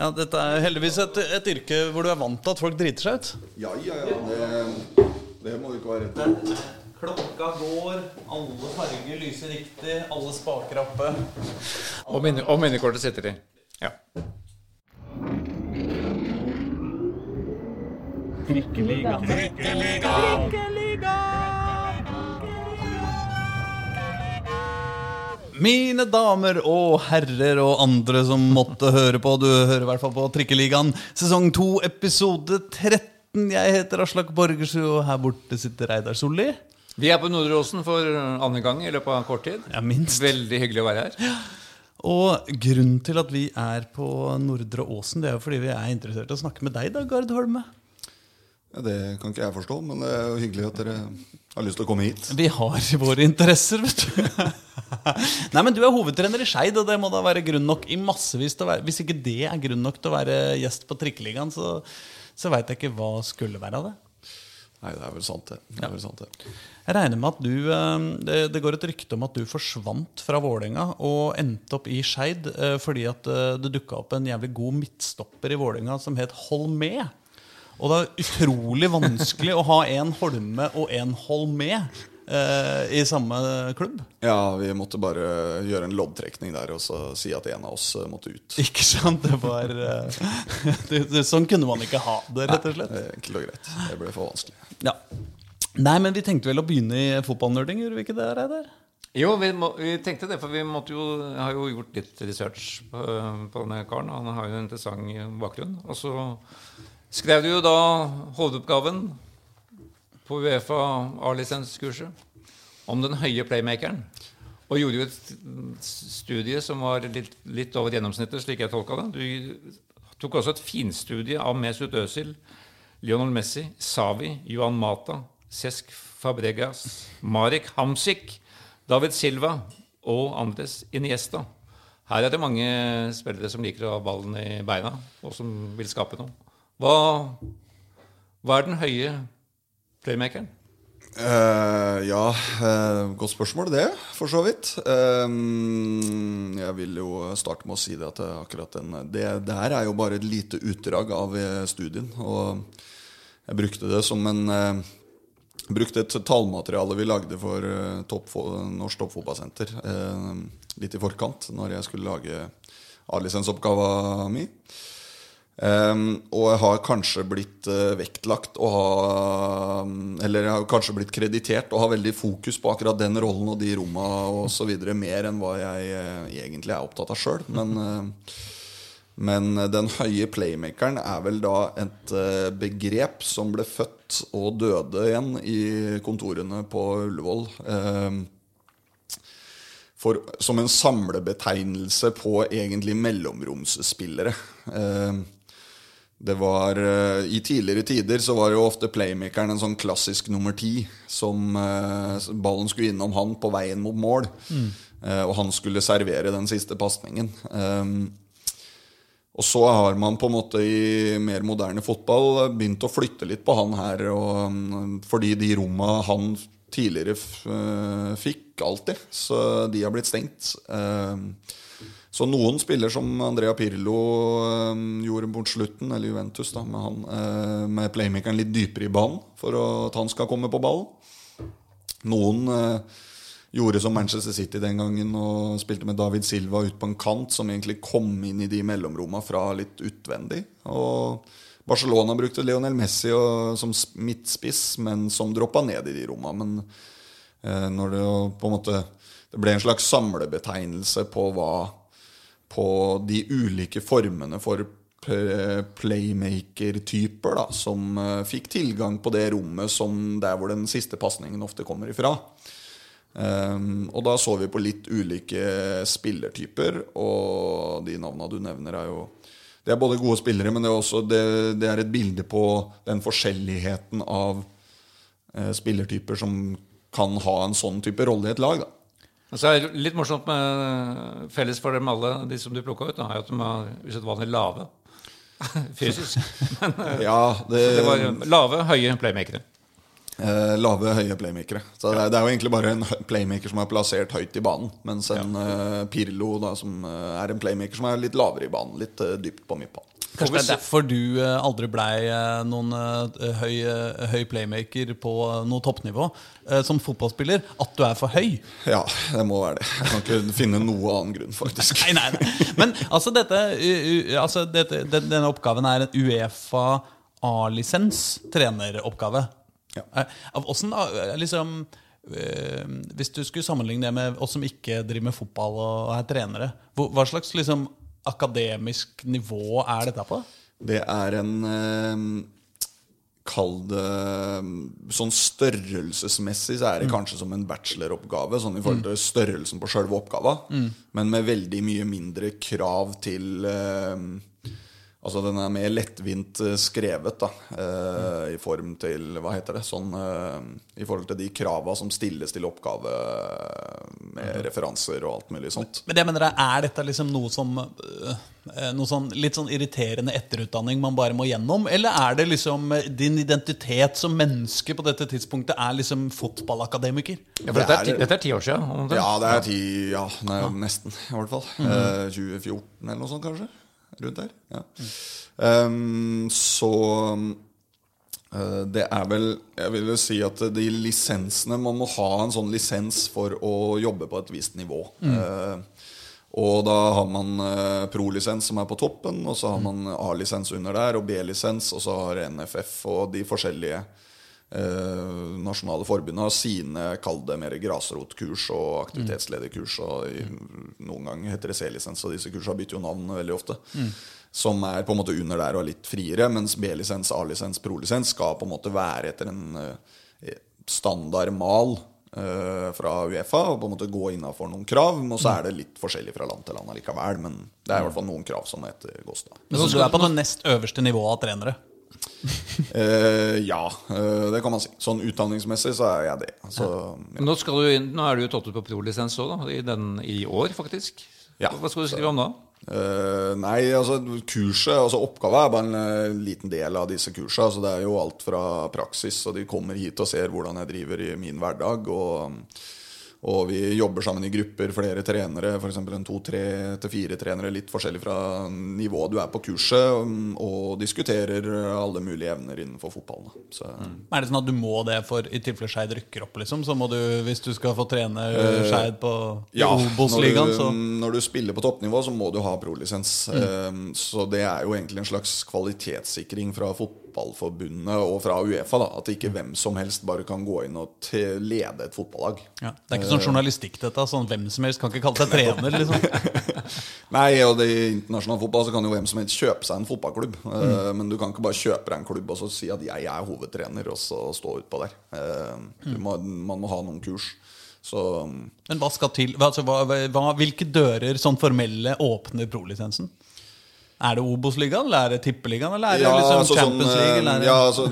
Ja, Dette er heldigvis et, et yrke hvor du er vant til at folk driter seg ut. Ja, ja, ja. Det, det må du ikke være redd for. Klokka går, alle farger lyser riktig, alle spaker oppe. Og, minne, og minnekortet sitter i. Ja. Mine damer og herrer og andre som måtte høre på, du hører i hvert fall på Trikkeligaen, sesong 2, episode 13. Jeg heter Aslak Borgersrud, og her borte sitter Reidar Solli. Vi er på Nordre Åsen for andre gang i løpet av kort tid. Ja, minst. Veldig hyggelig å være her. Og grunnen til at vi er på Nordre Åsen, det er jo fordi vi er interessert i å snakke med deg, da, Gard Holme. Ja, det kan ikke jeg forstå, men det er jo hyggelig at dere har lyst til å komme hit. Vi har våre interesser, vet du. Nei, men Du er hovedtrener i Skeid, og det må da være grunn nok i massevis til å være Hvis ikke det er grunn nok til å være gjest på Trikkeligaen, så, så veit jeg ikke hva skulle være av det. Nei, det er vel sant, det. det, er vel sant det. Jeg regner med at du eh, det, det går et rykte om at du forsvant fra Vålerenga og endte opp i Skeid eh, fordi at eh, det dukka opp en jævlig god midtstopper i Vålerenga som het Holmé. Og det er utrolig vanskelig å ha en Holme og en Holmé eh, i samme klubb. Ja, vi måtte bare gjøre en loddtrekning der og så si at en av oss eh, måtte ut. Ikke sant? Det var eh, det, det, Sånn kunne man ikke ha det, rett og slett. Det er Enkelt og greit. Det ble for vanskelig. Ja. Nei, men vi tenkte vel å begynne i fotballnerding, gjorde vi ikke det, Reidar? Jo, vi, må, vi tenkte det, for vi måtte jo, har jo gjort litt research på, på denne karen. Han har jo en interessant bakgrunn. Og så skrev du jo da hovedoppgaven på Uefa A-lisenskurset om den høye playmakeren. Og gjorde jo et studie som var litt, litt over gjennomsnittet, slik jeg tolka det. Du tok også et finstudie av Mesut Özil, Lionel Messi, Savi, Johan Mata, Cesc Fabregas, Marek Hamsik, David Silva og Andres Iniesta. Her er det mange spillere som liker å ha ballen i beina, og som vil skape noe. Hva, hva er den høye playmakeren? Uh, ja, uh, godt spørsmål, det, for så vidt. Uh, jeg vil jo starte med å si det at akkurat den Det, det her er jo bare et lite utdrag av studien. Og jeg brukte det som en brukte et tallmateriale vi lagde for topp, Norsk Toppfotballsenter litt i forkant, når jeg skulle lage A-lisensoppgava mi. Um, og jeg har kanskje blitt uh, vektlagt og ha Eller jeg har kanskje blitt kreditert og har veldig fokus på akkurat den rollen og de romma osv. mer enn hva jeg egentlig er opptatt av sjøl. Men men den høye playmakeren er vel da et begrep som ble født og døde igjen i kontorene på Ullevål. For, som en samlebetegnelse på egentlig mellomromsspillere. Det var, I tidligere tider så var jo ofte playmakeren en sånn klassisk nummer ti. Som ballen skulle innom han på veien mot mål. Mm. Og han skulle servere den siste pasningen. Og så har man på en måte i mer moderne fotball begynt å flytte litt på han her. Og, fordi de romma han tidligere fikk alltid, så de har blitt stengt. Så noen spiller som Andrea Pirlo gjorde mot slutten, eller Juventus, da, med, han, med playmakeren litt dypere i banen for at han skal komme på ballen. Noen gjorde som Manchester City den gangen og spilte med David Silva ut på en kant, som egentlig kom inn i de mellomromma fra litt utvendig. Og Barcelona brukte Lionel Messi som midtspiss, men som droppa ned i de romma. Men eh, når det på en måte Det ble en slags samlebetegnelse på hva På de ulike formene for playmaker-typer da, som uh, fikk tilgang på det rommet som der hvor den siste pasningen ofte kommer ifra. Um, og da så vi på litt ulike spillertyper, og de navna du nevner, er jo Det er både gode spillere, men det er også det, det er et bilde på den forskjelligheten av uh, spillertyper som kan ha en sånn type rolle i et lag. da så er det litt morsomt med felles for dem alle, de som du plukka ut, da, er at de er usedvanlig lave fysisk. Men, ja, det, det var lave, høye playmakere. Eh, lave, høye playmakere. Så det er, det er jo egentlig bare en playmaker som er plassert høyt i banen. Mens en eh, Pirlo, da, som eh, er en playmaker som er litt lavere i banen. Litt eh, dypt på midtbanen. Kanskje det er derfor du eh, aldri blei eh, noen eh, høy, høy playmaker på noe toppnivå som fotballspiller. At du er for høy. Ja, det må være det. Jeg kan ikke finne noe annen grunn, faktisk. Nei, nei, nei. Men altså, dette, altså dette, denne oppgaven er en Uefa A-lisens treneroppgave. Ja. Eh, liksom Hvis du skulle sammenligne det med oss som ikke driver med fotball og er trenere, hva slags liksom akademisk nivå er dette på? Det er en eh, Kall det Sånn størrelsesmessig så er det kanskje som en bacheloroppgave. Sånn i forhold til størrelsen på sjølve oppgava. Men med veldig mye mindre krav til eh, Altså den er mer lettvint eh, skrevet, da. eh, I form til Hva heter det? Sånn eh, I forhold til de krava som stilles til oppgave eh, med referanser og alt mulig sånt. Men det jeg mener er, er dette liksom noe som eh, Noe sånn litt sånn irriterende etterutdanning man bare må gjennom? Eller er det liksom din identitet som menneske på dette tidspunktet er liksom fotballakademiker? Ja, for dette, er, er- dette er ti år siden. Ja, det er ti Ja, nei, nesten, i hvert fall. Eh, 2014 eller noe sånt, kanskje? Rundt der. Ja. Um, så uh, det er vel Jeg vil jo si at de lisensene Man må ha en sånn lisens for å jobbe på et visst nivå. Eh, og da har man uh, pro-lisens som er på toppen, og så har man A-lisens under der, og B-lisens, og så har NFF og de forskjellige eh, nasjonale forbundet har sine, kall det mer grasrotkurs og aktivitetslederkurs. Og i, noen ganger heter det C-lisens, og disse kursene bytter jo navn veldig ofte. Som er på en måte under der og er litt friere, mens B-lisens, A-lisens, pro-lisens skal på en måte være etter en eh, standard mal eh, fra Uefa og på en måte gå innafor noen krav. Og så er det litt forskjellig fra land til land allikevel, men det er i hvert fall noen krav som ettergås. da. Så du er på det nest øverste nivået av trenere? Eh, ja, eh, det kan man si. Sånn utdanningsmessig så er jeg det. Så, ja. Nå, du inn, nå er du jo tatt ut på pro-lisens òg. I, I år, faktisk. Ja. Hva skal du skrive om da? Eh, nei, altså kurset, altså oppgava er bare en eh, liten del av disse kursene. Altså, det er jo alt fra praksis, og de kommer hit og ser hvordan jeg driver i min hverdag. Og, og vi jobber sammen i grupper, flere trenere, f.eks. en to-tre til fire trenere, litt forskjellig fra nivået du er på kurset, um, og diskuterer alle mulige evner innenfor fotballen. Så, Er det sånn at du må det for i tilfelle Skeid rykker opp, liksom? Så må du, hvis du skal få trene Skeid på Ja, Obos-ligaen, så når du spiller på toppnivå, så må du ha prolisens. Um, så det er jo egentlig en slags kvalitetssikring fra Fotballforbundet og fra Uefa. da At ikke hvem som helst bare kan gå inn og lede et fotballag. ja. Det er ikke sånn journalistikk, dette. Sånn Hvem som helst kan ikke kalle seg trener, liksom. Nei, og det I internasjonal fotball så kan jo hvem som helst kjøpe seg en fotballklubb. Mm. men du kan ikke bare kjøpe deg en klubb og så si at 'jeg er hovedtrener', og så stå utpå der. Uh, du må, man må ha noen kurs. Så Men hva skal til? Altså, hva, hva, hvilke dører sånn formelle åpner prolisensen? Er det Obos-ligaen, eller er det Tippeligaen, eller er det liksom altså, Champions sånn, League? eh, Eller er det... ja, altså,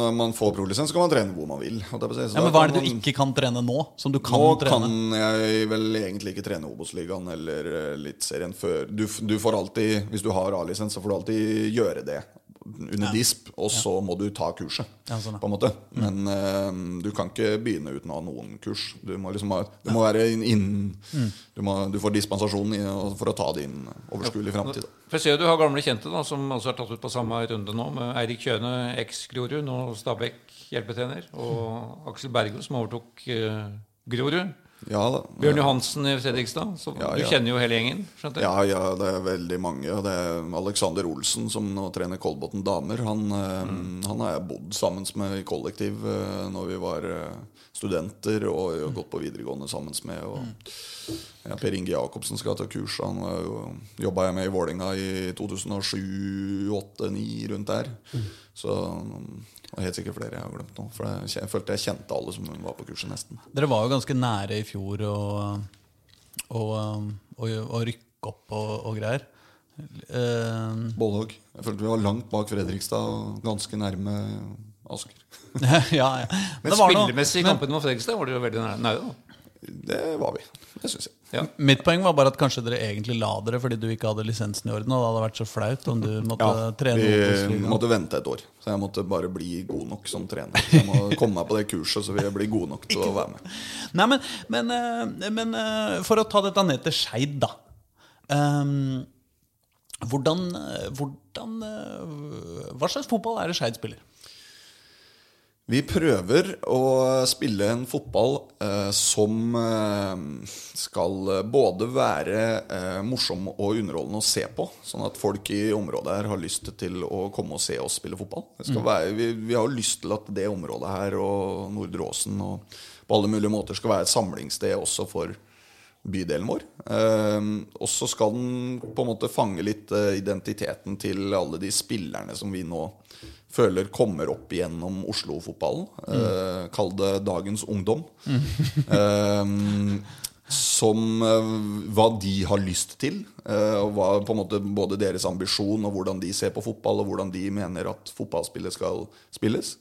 når man får prolisens, så kan man trene hvor man vil. Så Ja, men Hva er det du man- ikke kan trene nå? Som du kan Nå trene? kan jeg vel egentlig ikke trene Obos-ligaen eller eh, Eliteserien før. Du, du får alltid, Hvis du har A-lisens, så får du alltid gjøre det under disp, og så må du ta kurset. Ja, sånn, på en måte Men uh, du kan ikke begynne uten å ha noen kurs. Du må liksom ha, du må være inn, inn Mm. du, må, du får dispensasjon i, for å ta din overskuelig framtid. For jo du har gamle kjente da, som også er tatt ut på samme runde nå, med Eirik Kjøne, eks-Grorud, nå Stabæk hjelpetrener, og Aksel Bergo, som overtok uh, Grorud. Ja da. Bjørn Johansen i Fredrikstad. Så Ja, Du kjenner jo hele gjengen? skjønte jeg? Ja, ja, det er veldig mange. Det er Alexander Olsen, som nå trener Kolbotn damer. Han, eh, Mm. han har jeg bodd sammen med i kollektiv eh, når vi var eh, studenter, og og gått på videregående sammen med. Og, Mm. ja, per Inge Jacobsen skal ta kurs. Han jobba jeg med i Vålinga i 2007-2008-2009, rundt der. Mm. Så er helt sikkert flere jeg har glemt nå. For jeg, følte jeg kjente alle som var på kurset, nesten. Dere var jo ganske nære i fjor å, å, å, å rykke opp og, og greier. Eh, Bålhogg. Jeg følte vi var langt bak Fredrikstad og ganske nærme Asker. ja, ja. Men men spillemessig i kampen mot Fredrikstad var det jo veldig nære. nære da. Det var vi. Det syns jeg. Ja. Mitt poeng var bare at kanskje dere egentlig la dere fordi du ikke hadde lisensen i orden. Og det hadde vært så flaut om du måtte Ja, trene vi måtte vente et år. Så jeg måtte bare bli god nok som trener. Så jeg må komme meg på det kurset, så vil jeg bli god nok til å være med. Nei, men, men, eh, men eh, for å ta dette ned til Skeid, da. Um, hvordan, eh, hvordan Hva slags fotball er det Skeid spiller? Vi prøver å spille en fotball eh, som eh, skal både være eh, morsom og underholdende å se på, sånn at folk i området her har lyst til å komme og se oss spille fotball. Det skal være, vi, vi har lyst til at det området her og Nordre Åsen og på alle mulige måter skal være et samlingssted også for bydelen vår. Eh, og så skal den på en måte fange litt eh, identiteten til alle de spillerne som vi nå føler kommer opp gjennom Oslo-fotballen. Eh, kall det dagens ungdom. Eh, som eh, hva de har lyst til. eh, og hva på en måte både deres ambisjon og hvordan de ser på fotball, og hvordan de mener at fotballspillet skal spilles.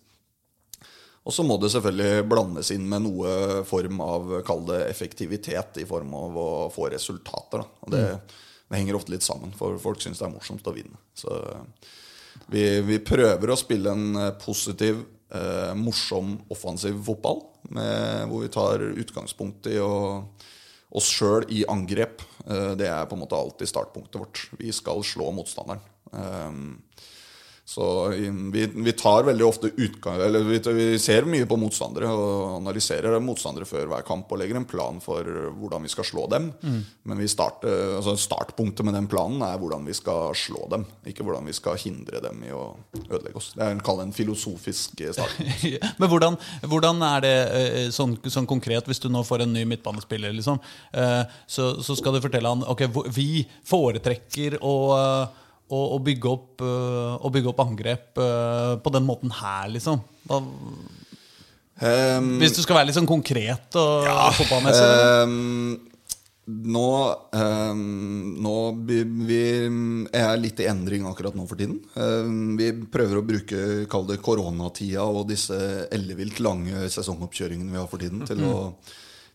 Og så må det selvfølgelig blandes inn med noe form av kall det effektivitet i form av å få resultater. Da. Og det, det henger ofte litt sammen, for folk syns det er morsomt å vinne. Så vi, vi prøver å spille en eh, positiv, eh, morsom, offensiv fotball. Med, hvor vi tar utgangspunkt i å, oss sjøl i angrep. Eh, det er på en måte alltid startpunktet vårt. Vi skal slå motstanderen. Eh, så vi, vi tar veldig ofte utgang Eller vi, vi ser mye på motstandere og analyserer motstandere før hver kamp og legger en plan for hvordan vi skal slå dem. Men vi starter, altså startpunktet med den planen er hvordan vi skal slå dem. Ikke hvordan vi skal hindre dem i å ødelegge oss. Det er en, kall en filosofisk start. Men hvordan, hvordan er det eh, sånn, sånn konkret, hvis du nå får en ny midtbanespiller, liksom, eh, så, så skal du fortelle han ok, vi foretrekker å, eh, å, bygge, opp, eh, å bygge opp angrep eh, på den måten her, liksom. Da, Um, hvis du skal være litt sånn konkret og fotballmessig. Um, nå um, Nå vi, vi er litt i endring akkurat nå for tiden. Ehm, vi prøver å bruke kall det koronatida og disse ellevilt lange sesongoppkjøringene vi har for tiden, til, å,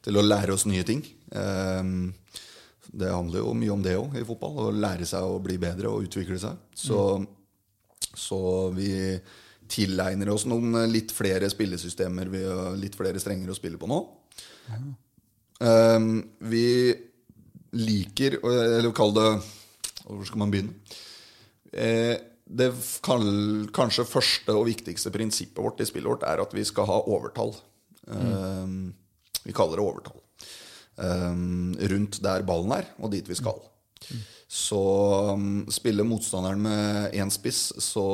til å lære oss nye ting. Ehm, det handler jo mye om det òg i fotball. Å lære seg å bli bedre og utvikle seg. Så, så vi tilegner oss noen litt flere spillesystemer, vi har litt flere strenger å spille på nå. Um, vi liker Eller kall det Hvor skal man begynne? Eh, det kall, kanskje første og viktigste prinsippet vårt i spillet vårt er at vi skal ha overtall. Um, vi kaller det overtall. Um, rundt der ballen er, og dit vi skal. Så um, spiller motstanderen med én spiss, så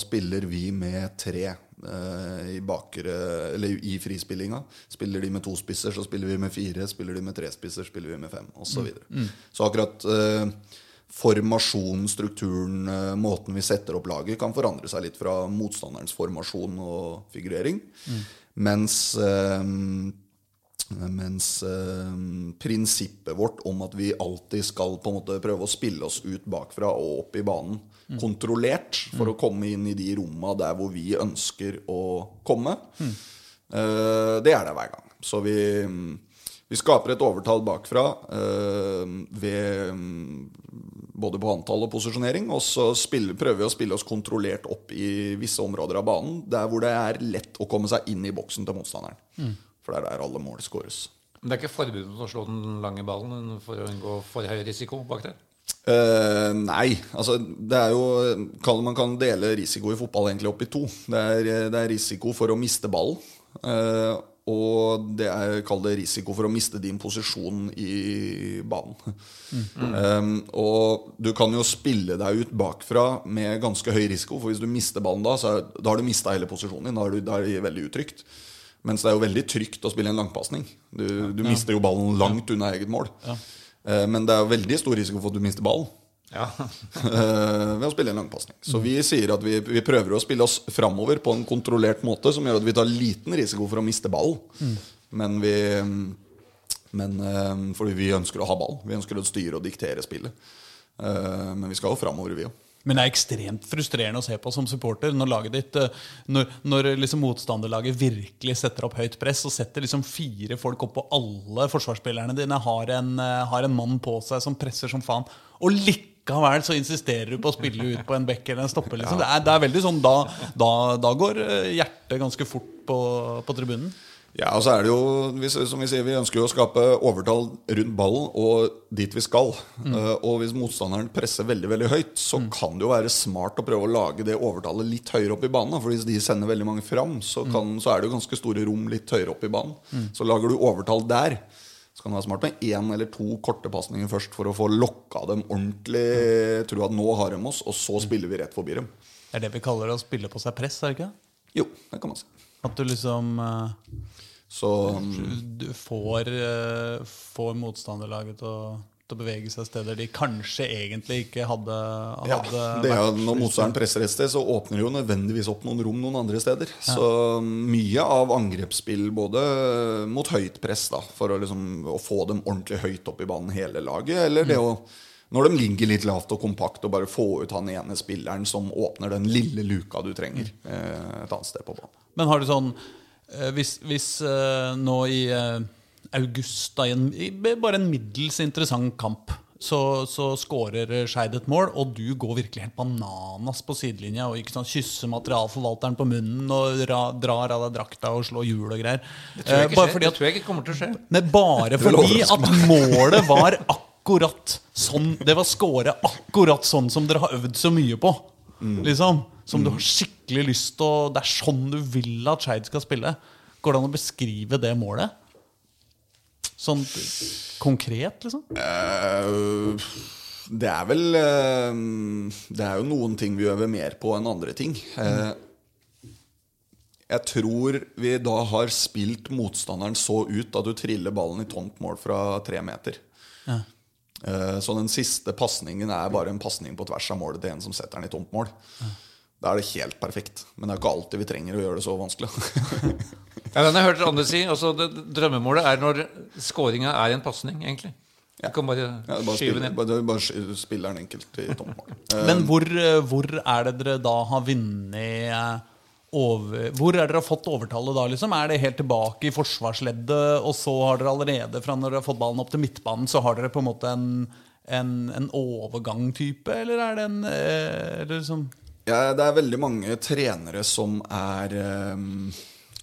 spiller vi med tre eh, i bakre Eller i frispillinga. Spiller de med to spisser, så spiller vi med fire. Spiller de med tre spisser, spiller vi med fem, osv. Så, videre. så akkurat eh, formasjonen, strukturen, eh, måten vi setter opp laget, kan forandre seg litt fra motstanderens formasjon og figurering. Mens eh, mens eh, prinsippet vårt om at vi alltid skal på en måte prøve å spille oss ut bakfra og opp i banen kontrollert for å komme inn i de romma der hvor vi ønsker å komme, eh, det er det hver gang. Så vi, vi skaper et overtall bakfra eh, ved mm, både på antall og posisjonering. Og så spiller, prøver vi å spille oss kontrollert opp i visse områder av banen. Der hvor det er lett å komme seg inn i boksen til motstanderen. For det er der alle mål skåres. Men det er ikke forbud mot å slå den lange ballen for å unngå for høy risiko bak der? Uh, nei. altså det er jo Man kan dele risiko i fotball egentlig opp i to. Det er, det er risiko for å miste ballen. Uh, og det er kall det risiko for å miste din posisjon i banen. Eh, og du kan jo spille deg ut bakfra med ganske høy risiko, for hvis du mister ballen da, så er, da har du mista hele posisjonen din. Da er, du, da er det veldig utrygt. Mens det er jo veldig trygt å spille en langpasning. Du, du mister jo ballen langt unna eget mål. Ja. Men det er jo veldig stor risiko for at du mister ballen Ja. eh, ved å spille en langpasning. Så vi sier at vi, vi prøver å spille oss framover på en kontrollert måte som gjør at vi tar liten risiko for å miste ball. Men vi men, eh, Fordi vi ønsker å ha ball. Vi ønsker å styre og diktere spillet. Eh, Men vi skal jo framover, vi òg. Men det er ekstremt frustrerende å se på som supporter når laget ditt eh, Når, når liksom motstanderlaget virkelig setter opp høyt press og setter liksom fire folk opp på alle forsvarsspillerne dine, har en, eh, har en mann på seg som presser som faen, og likevel så insisterer du på å spille ut på en bekk eller en stopper. Liksom. Det, er, det er veldig sånn Da, da, da går eh, hjertet ganske fort på, på tribunen. Ja, og så er det jo, som vi sier, vi ønsker jo å skape overtall rundt ballen og dit vi skal. Mm. Uh, og hvis motstanderen presser veldig veldig høyt, så mm. kan det jo være smart å prøve å lage det overtallet litt høyere opp i banen. For hvis de sender veldig mange fram, så, mm. kan, mm. så er det jo ganske store rom litt høyere opp i banen. Mm. Så lager du overtall der. Så kan det være smart med én eller to korte pasninger først for å få lokka dem ordentlig. Tro at nå har de oss, og så spiller vi rett forbi dem. Det er det vi kaller å spille på seg press, er det ikke? Jo, det kan man si. At du liksom uh, Så Du får, uh, får motstanderlaget til å, å, bevege seg steder de kanskje egentlig ikke hadde, hadde ja, det er, Når motstanderen presser et sted, så åpner det jo nødvendigvis opp noen rom noen andre steder. Ja. Så mye av angrepsspill, både mot høyt press, da, for å, liksom, å få dem ordentlig høyt opp i banen, hele laget, eller det mm. å når de ligger litt lavt og kompakt, og bare få ut han ene spilleren som åpner den lille luka du trenger eh, et annet sted på banen. Men har du sånn eh, Hvis, hvis uh, nå i uh, august, da, i, en, i bare en middels interessant kamp, så, så skårer Skeid et mål, og du går virkelig helt bananas på sidelinja og ikke sånn, kysser materialforvalteren på munnen og ra, drar av deg drakta og slår hjul og greier. Det tror jeg ikke, uh, det tror jeg ikke kommer til å skje. Nei, bare fordi at målet var akkurat sånn Det var skåret akkurat sånn som dere har øvd så mye på. Mm. Liksom som du har skikkelig lyst til å Det er sånn du vil at Skeid skal spille. Går det an å beskrive det målet? Sånn konkret, liksom? Uh, det er vel uh, Det er jo noen ting vi øver mer på enn andre ting. Uh, jeg tror vi da har spilt motstanderen så ut at du triller ballen i tomt mål fra tre meter. Ja. Så den siste pasningen er bare en pasning på tvers av målet til en som setter den i tomt mål. Ja. Da er det helt perfekt. Men det er ikke alltid vi trenger å gjøre det så vanskelig. ja, den har jeg hørt andre si. Også det, drømmemålet er når scoringa er en pasning, egentlig. Du kan bare, ja, bare skyve den Bare, bare spiller den enkelt i tomt. Men hvor, hvor, er det dere da har vunnet eh, over, Hvor er dere har fått overtallet da? liksom? Er det helt tilbake i forsvarsleddet, og så har dere allerede fra når dere har fått ballen opp til midtbanen, så har dere på en måte en, en, en overgang-type, eller er det en eh, liksom ja, det er veldig mange trenere som er um,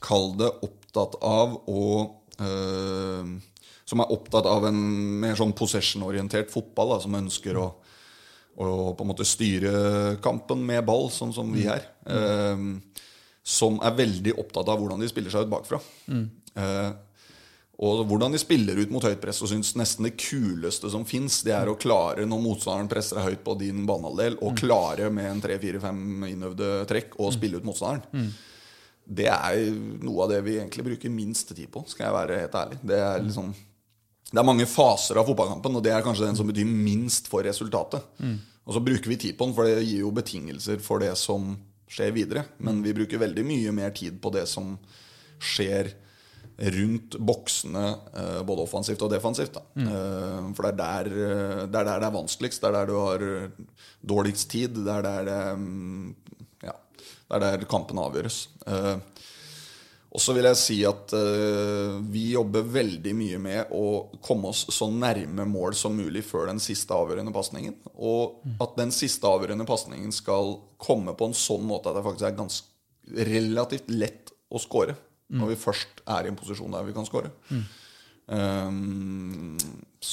Kall det opptatt av å uh, Som er opptatt av en mer sånn possession-orientert fotball. Da, som ønsker å, å, på en måte styre kampen med ball, sånn som vi er. Mm. Uh, som er veldig opptatt av hvordan de spiller seg ut bakfra. Mm. Uh, og hvordan de spiller ut mot høyt press. Og syns nesten det kuleste som fins, det er å klare, når motstanderen presser deg høyt på din banehalvdel, å mm. klare med en tre-fire-fem innøvde trekk å mm. spille ut motstanderen. Mm. Det er noe av det vi egentlig bruker minst tid på, skal jeg være helt ærlig. Det er, liksom, det er mange faser av fotballkampen, og det er kanskje den som betyr minst for resultatet. Mm. Og så bruker vi tid på den, for det gir jo betingelser for det som skjer videre. Men vi bruker veldig mye mer tid på det som skjer rundt boksene, eh, både offensivt og defensivt. Mm. Eh, for det er der, eh, det er der, det er vanskeligst. Det er der du har dårligst tid. Det er der, ja, det er der kampen avgjøres. Og så vil jeg si at vi jobber veldig mye med å komme oss så nærme mål som mulig før den siste avgjørende pasningen. Og mm. at den siste avgjørende pasningen skal komme på en sånn måte at det faktisk er ganske relativt lett å score. Mm. Når vi først er i en posisjon der vi kan skåre. Mm. Um,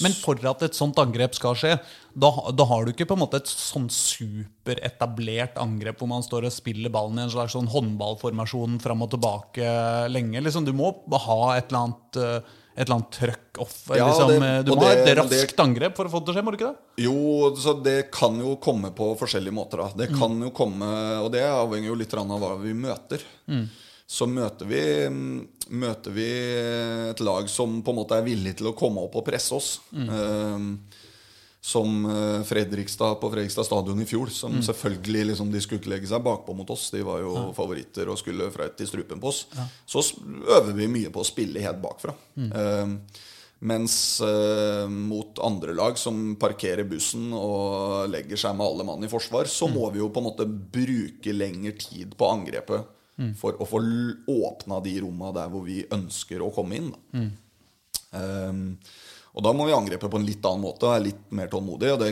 Men for at et sånt angrep skal skje, da, da, har du ikke på en måte et sånn superetablert angrep hvor man står og spiller ballen i en slags sånn håndballformasjon fram og tilbake lenge. Liksom, du må ha et eller annet uh, et eller annet trøkk off. Ja, liksom, du må det, ha et raskt det, angrep for å få det til å skje? må du ikke det? Jo, så det kan jo komme på forskjellige måter. Da. Det kan mm. jo komme, Og det avhenger jo litt av hva vi møter. Mm så møter vi, møter vi, et lag som på en måte er villig til å komme opp og presse oss. Mm. Uh, som eh, Fredrikstad på Fredrikstad stadion i fjor. Som mm. selvfølgelig liksom, de skulle ikke legge seg bakpå mot oss. De var jo ja. favoritter og skulle fra i strupen på oss. Ja. Så øver vi mye på å spille helt bakfra. Mm. Uh, Mens eh, mot andre lag som parkerer bussen og legger seg med alle mann i forsvar, så må vi jo på en måte bruke lengre tid på angrepet for å få åpna de romma der hvor vi ønsker å komme inn. Da. Ehm, og da må vi angripe på en litt annen måte og være litt mer tålmodige. Og det,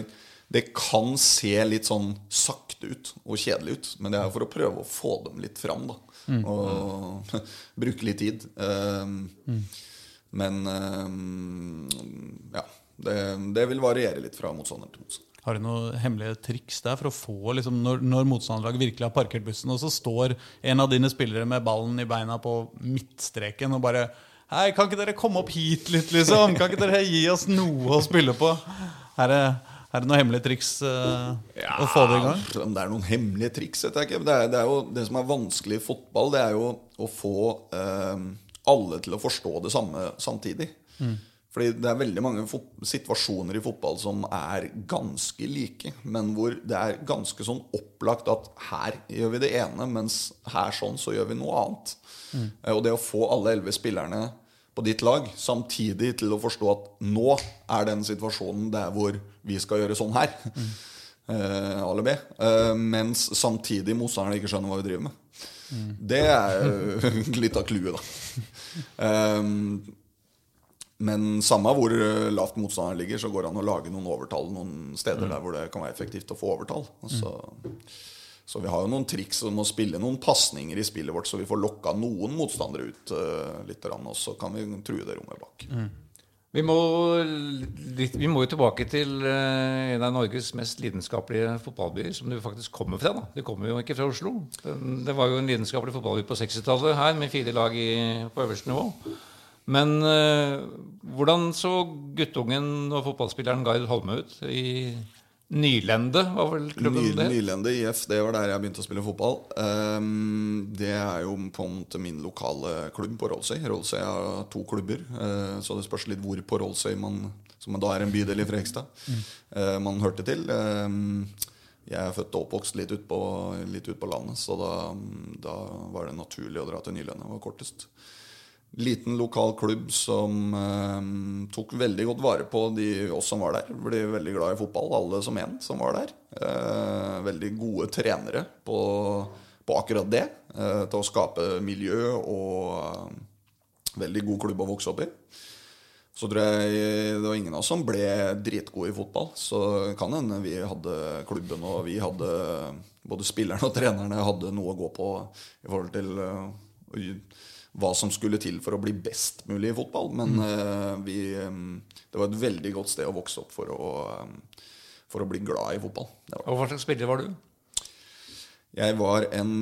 det kan se litt sånn sakte ut og kjedelig ut, men det er for å prøve å få dem litt fram. da Og bruke litt tid. Ehm, Men um, ja, det, det vil variere litt fra motstander til motstander. Har du noen hemmelige triks der for å få liksom, når, når motstanderlaget virkelig har parkert bussen, og så står en av dine spillere med ballen i beina på midtstreken og bare Hei, kan ikke dere komme opp hit litt, liksom? Kan ikke dere gi oss noe å spille på? Er det, er det noen hemmelige triks eh, å få det i gang? Om det er noen hemmelige triks, vet jeg ikke. Det, er, det, er jo, det som er vanskelig i fotball, det er jo å få uh, alle til å forstå det samme samtidig. Fordi det er veldig mange situasjoner i fotball som er ganske like, men hvor det er ganske sånn opplagt at her gjør vi det ene, mens her sånn så gjør vi noe annet. Mm. Og det å få alle elleve spillerne på ditt lag samtidig til å forstå at nå er den situasjonen der hvor vi skal gjøre sånn her. Mm. Uh, alibi. B. Eh, mens samtidig motstanderne ikke skjønner hva vi driver med. Det er jo litt av clouet, da. Eh, men samme hvor lavt motstanderen ligger, så går det an å lage noen overtall noen steder der hvor det kan være effektivt å få overtall. Altså, Så, så vi har jo noen triks om å spille noen pasninger i spillet vårt, så vi får lokka noen motstandere ut uh, litt, og så kan vi true det rommet bak. Vi må, litt, vi må jo tilbake til uh, en av Norges mest lidenskapelige fotballbyer, som du faktisk kommer fra. da. Du kommer jo ikke fra Oslo. Den- Det var jo en lidenskapelig fotballby på 60-tallet her, med fire lag i, på øverste nivå. Men eh, hvordan så guttungen og fotballspilleren Gard Holme ut i Nylende, var vel klubben Ny, det? Nylende IF, det var der jeg begynte å spille fotball. Um, det er jo på en måte min lokale klubb på Rollsøy. Rollsøy har to klubber, uh, så det spørs litt hvor på Rollsøy man som da er en bydel i Frekstad, mm. uh, man hørte til. Ehm, jeg er født og oppvokst litt ut på, ut på landet, så da, da var det naturlig å dra til Nylende. Det var kortest. Liten lokal klubb som eh, tok veldig godt vare på de, oss som var der. Ble veldig glad i fotball, alle som en som var der. Eh, veldig gode trenere på, på akkurat det. Eh, til å skape miljø og eh, veldig god klubb å vokse opp i. Så tror jeg det var ingen av oss som ble dritgode i fotball. Så kan hende vi hadde klubben og vi hadde Både spillerne og trenerne hadde noe å gå på i forhold til eh, hva som skulle til for å bli best mulig i fotball. Men eh, vi, eh, det var et veldig godt sted å vokse opp for å, eh, for å bli glad i fotball. Og hva slags spiller var du? Jeg var en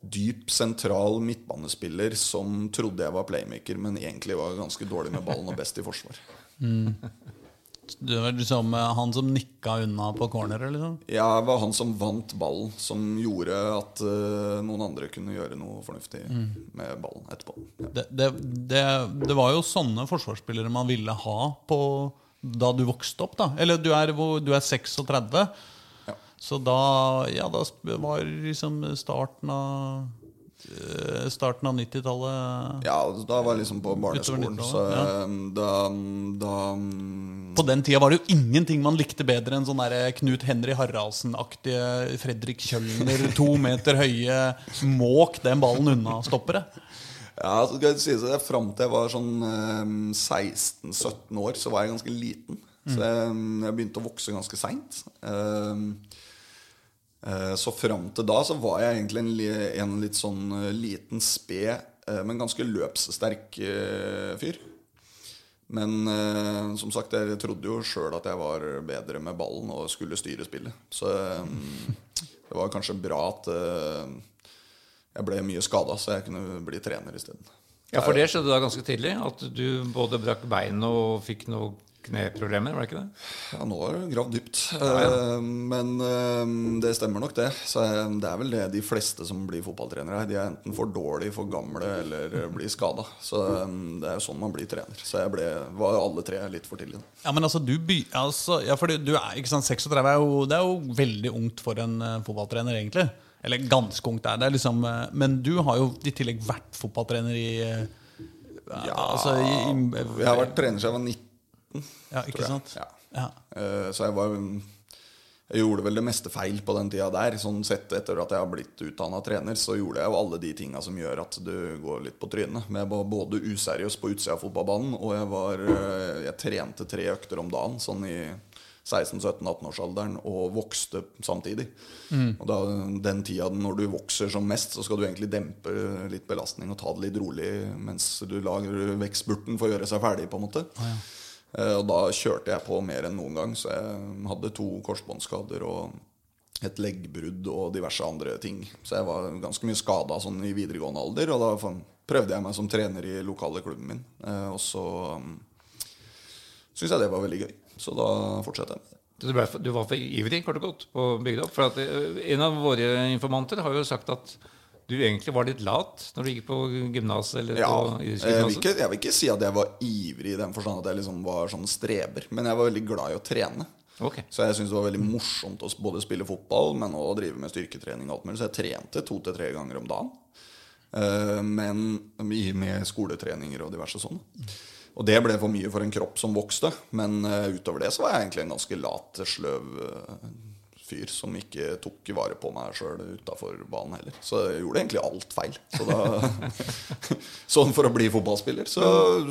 dyp, sentral midtbanespiller som trodde jeg var playmaker, men egentlig var ganske dårlig med ballen og best i forsvar. Du var liksom eh, han som nikka unna på corneret, liksom? Jeg var han som vant ballen, som gjorde at uh, noen andre kunne gjøre noe fornuftig med ballen etterpå. Ja. Det, det, det, det var jo sånne forsvarsspillere man ville ha på, da du vokste opp. da Eller du er, du er 36. Ja. Så da, ja, da var liksom starten av Starten av 90-tallet Ja, da var jeg liksom på barneskolen, så Utover eh, da, da mm, På den tida var det jo ingenting man likte bedre enn sånn der Knut Henry Haraldsen-aktige Fredrik Kjølner, to meter høye, måk den ballen unna-stoppere. Ja, så skal jeg si det Fram til jeg var sånn eh, 16-17 år, så var jeg ganske liten. Så jeg, jeg begynte å vokse ganske seint. Så fram til da så var jeg egentlig en, en litt sånn eh, liten sped, eh, men ganske løpssterk eh, fyr. Men eh, som sagt, jeg trodde jo sjøl at jeg var bedre med ballen og skulle styre spillet. Så eh, det var kanskje bra at eh, jeg ble mye skada, så jeg kunne bli trener isteden. Ja, For det skjedde da ganske tidlig? At du både brakk bein og fikk noen kneproblemer? var det ikke det? Ja, nå har du gravd dypt. Eh, Men eh, det stemmer nok, det. Så eh, det er vel det de fleste som blir fotballtrenere er. De er enten for dårlige, for gamle eller blir skada. Så det er jo sånn man blir trener. Så jeg ble, var alle tre litt for tidlig. Ja, men altså, du by, altså, ja, fordi du er, ikke sant, 36 er jo, det er jo veldig ungt for en fotballtrener, egentlig. Eller ganske ungt er det. Liksom, men du har jo i tillegg vært fotballtrener i Ja, altså, i, i, jeg har vært trener siden jeg var 19. ja, ikke jeg. sant? Ja. Ja. Uh, Så jeg var Jeg gjorde vel det meste feil på den tida der. Sånn sett etter at jeg har blitt utdanna trener, så gjorde jeg jo alle de tinga som gjør at du går litt på trynet. Men jeg var både useriøs på utsida av fotballbanen, og jeg var eh, Jeg trente tre økter om dagen sånn i 16-17-18-årsalderen og vokste samtidig. Og da, den tida når du vokser som mest, så skal du egentlig dempe litt belastning og ta det litt rolig mens du lager vekstspurten for å gjøre seg ferdig, på en måte. Eh, Og da kjørte jeg på mer enn noen gang, så jeg hadde to korsbåndskader og et leggbrudd og diverse andre ting. Så jeg var ganske mye skada sånn i videregående alder, og da prøvde jeg meg som trener i lokale klubben min. Eh, Og så um, syntes jeg det var veldig gøy, så da fortsetter jeg. Du, ble, du var for ivrig kort og godt på opp. For eh, En av våre informanter har jo sagt at du egentlig var litt lat når du gikk på gymnas Ja, jeg vil, ikke, jeg vil ikke si at jeg var ivrig i den forstand at jeg liksom var sånn streber, men jeg var veldig glad i å trene. Okay. Så jeg syntes det var veldig morsomt å både spille fotball, men å drive med styrketrening. og alt mulig Så jeg trente to til tre ganger om dagen. Eh, Men i- med skoletreninger og diverse sånn. Og det ble for mye for en kropp som vokste. Men eh, utover det så var jeg egentlig en ganske lat, sløv eh, fyr som ikke tok vare på meg sjøl utafor banen heller. Så jeg gjorde egentlig alt feil. Så da, sånn for å bli fotballspiller, så,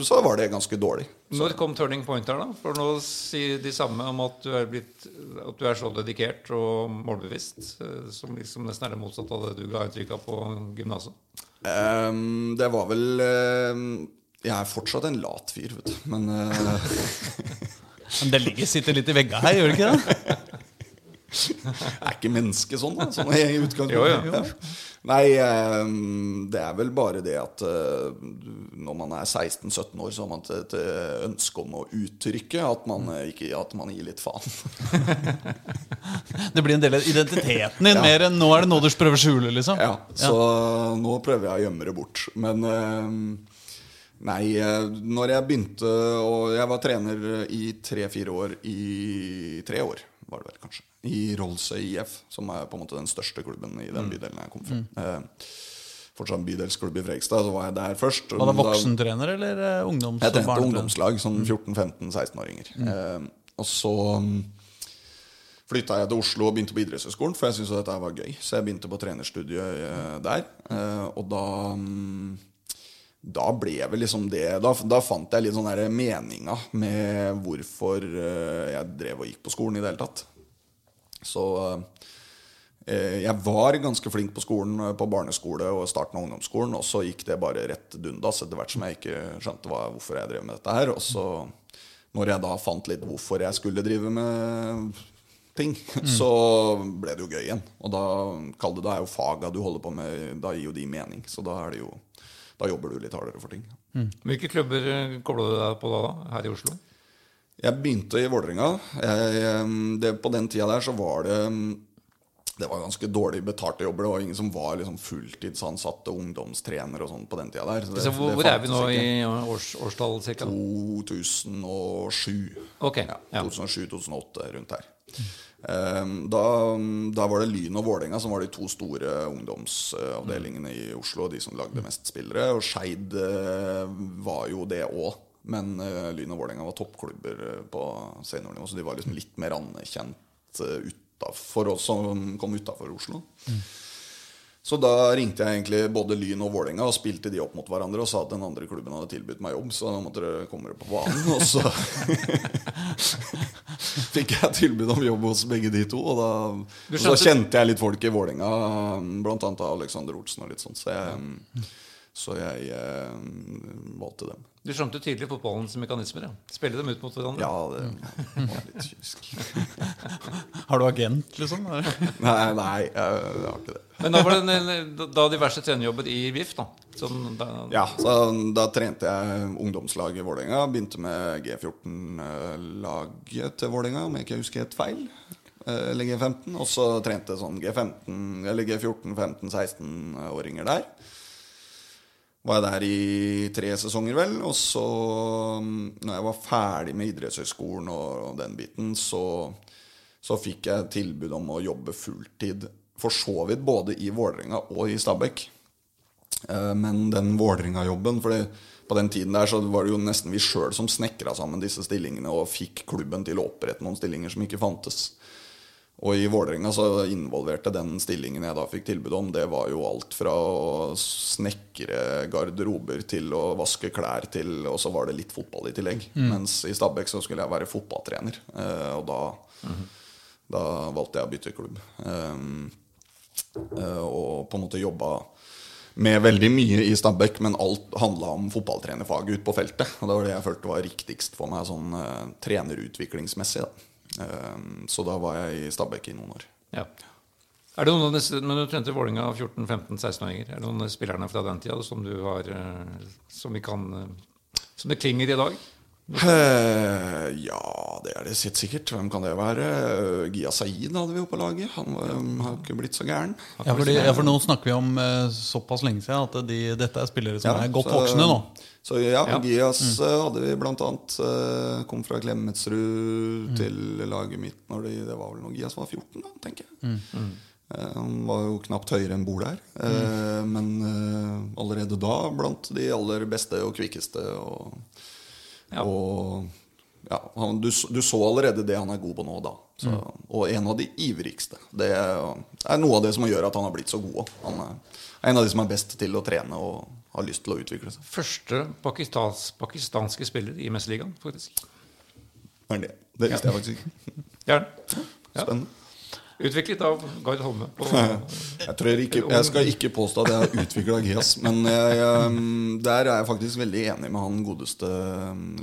så var det ganske dårlig. Når kom turning point her, da? For nå sier de samme om at du er, blitt, at du er så dedikert og målbevisst, eh, som liksom nesten er det motsatte av det du ga inntrykk av på gymnaset. Um, det var vel ehm, Jeg er fortsatt en lat fyr, vet du. Men uh, Men det ligger, sitter litt i veggene her, gjør det ikke det? er ikke menneske sånn, da. Sånn i utgangspunktet. Jo. Ja. Nei, ehm, det er vel bare det at eh, når man er 16-17 år, så har man et, et ønske om å uttrykke at man, eh, ikke, at man gir litt faen. Det blir en del av identiteten din, mer enn nå er det noe du prøver å skjule, liksom. Ja, så nå prøver jeg å gjemme det bort. Men eh, nei, eh, når jeg begynte Og jeg var trener i tre-fire år i Tre år, var det vel kanskje. I Rolse IF, som er på en måte den største klubben i Mm. den bydelen jeg kom fra. Eh, fortsatt bydelsklubb i Frekstad, så var jeg der først. Var det voksentrener eller eh, ungdoms- jeg trente ungdomslag, sånn 14-15-16-åringer. Eh, og så mm, flytta jeg til Oslo og begynte på idrettshøyskolen, for jeg syntes dette var gøy. Så jeg begynte på trenerstudiet eh, der. Eh, og da mm, da ble vel liksom det Da, da fant jeg litt sånn meninga med hvorfor eh, jeg drev og gikk på skolen i det hele tatt. Så eh, jeg var ganske flink på skolen, eh, på barneskole og starten av ungdomsskolen. Og så gikk det bare rett dundas etter hvert som jeg ikke skjønte hva, hvorfor jeg drev med dette her. Og så, når jeg da fant litt hvorfor jeg skulle drive med ting, så ble det jo gøy igjen. Og da, kall det, da er jo faga du holder på med, da gir jo de mening. Så da er det jo Da jobber du litt hardere for ting. Hvilke klubber kobler kobla du deg på da, her i Oslo? Jeg begynte i Vålerenga. På den tida der så var det Det var ganske dårlig betalte jobber. Det var ingen som var liksom fulltidsansatte ungdomstrenere og sånn på den tida der. Så det, Så hvor, hvor er vi nå i års, årstall ca.? 2007. Okay, Ja, ja. 2007-2008, rundt her. Da, da var det Lyn og Vålerenga som var de to store ungdomsavdelingene i Oslo. De som lagde mest spillere. Og Skeid eh, var jo det òg. Men uh, Lyn og Vålerenga var toppklubber eh, på seniornivå, så de var liksom litt mer anerkjent uh, for oss som kom utafor Oslo. Så da ringte jeg egentlig både Lyn og Vålerenga og spilte de opp mot hverandre og sa at den andre klubben hadde tilbudt meg jobb, så da måtte dere komme dere på banen. Og så fikk jeg tilbud om jobb hos begge de to. Og, da, og da kjente jeg litt folk i Vålerenga, annet Alexander Olsen og litt sånn. Så jeg, så jeg eh, valgte dem. Du skjønte tydelig fotballens mekanismer. Ja. Spille dem ut mot hverandre. Ja, det var litt kynisk. Har du agent, liksom? Nei, nei, jeg, jeg har ikke det. Men da var det en- da diverse trenerjobber i VIF, da. Sånn, da Ja, så da trente jeg ungdomslag i Vålerenga. Begynte med G14-laget til Vålerenga, om jeg ikke husker helt feil. Eh, Eller G15. Og så trente jeg sånn G15, eller G14, 15, 16-åringer der. Var jeg der i tre sesonger, vel. Og så, mm, når jeg var ferdig med idrettshøyskolen og den biten, så, så fikk jeg tilbud om å jobbe fulltid. For så vidt både i Vålerenga og i Stabekk. Eh, Men den Vålerenga-jobben For på den tiden der så var det jo nesten vi sjøl som snekra sammen disse stillingene og fikk klubben til å opprette noen stillinger som ikke fantes. Og i Vålerenga så involverte den stillingen jeg da fikk tilbud om, det var jo alt fra å snekre garderober til å vaske klær til Og så var det litt fotball i tillegg. Mens i Stabæk så skulle jeg være fotballtrener. eh, Og da, da valgte jeg å bytte klubb. Um, eh, og på en måte jobba med veldig mye i Stabæk, men alt handla om fotballtrenerfaget ute på feltet. Og det var det jeg følte var riktigst for meg sånn eh, trenerutviklingsmessig. Da. Eh, så da var jeg i Stabæk i noen år. Ja. Er det noen av disse, men Du trente Vålerenga 14-15-16-åringer. Er det noen av spillerne fra den tida som du har eh, Som vi kan eh, Som det klinger i dag? Eh, ja, det er det sitt sikkert. Hvem kan det være? Gia Saeed hadde vi jo på laget. Han var, har ikke blitt så gæren. Ja, fordi, ja, for nå snakker vi om såpass lenge siden at de, dette er spillere som er godt så- voksne nå. Så ja, Ja. Gias mm. hadde vi blant annet. eh, kom fra Klemetsrud til laget mitt når de, det var vel når Gias var 14, da, tenker jeg. Mm. han var jo knapt høyere enn Bol her. Eh, Men eh, allerede da blant de aller beste og kvikkeste. Og, Ja. og ja, han, du, du så allerede det han er god på nå, da. Så, Og en av de ivrigste. Det er, er noe av det som gjør at han har blitt så god òg. Han er en av de som er best til å trene og har lyst til å utvikle seg. Første pakistans, pakistanske spiller i Mesterligaen, faktisk. Det er det. Det visste jeg faktisk ikke. Ja. Spennende. Utviklet av Gard Holme. På, Jeg, tror ikke, jeg skal ikke påstå at jeg har utvikla GIAS, men jeg, jeg, der er jeg faktisk veldig enig med han godeste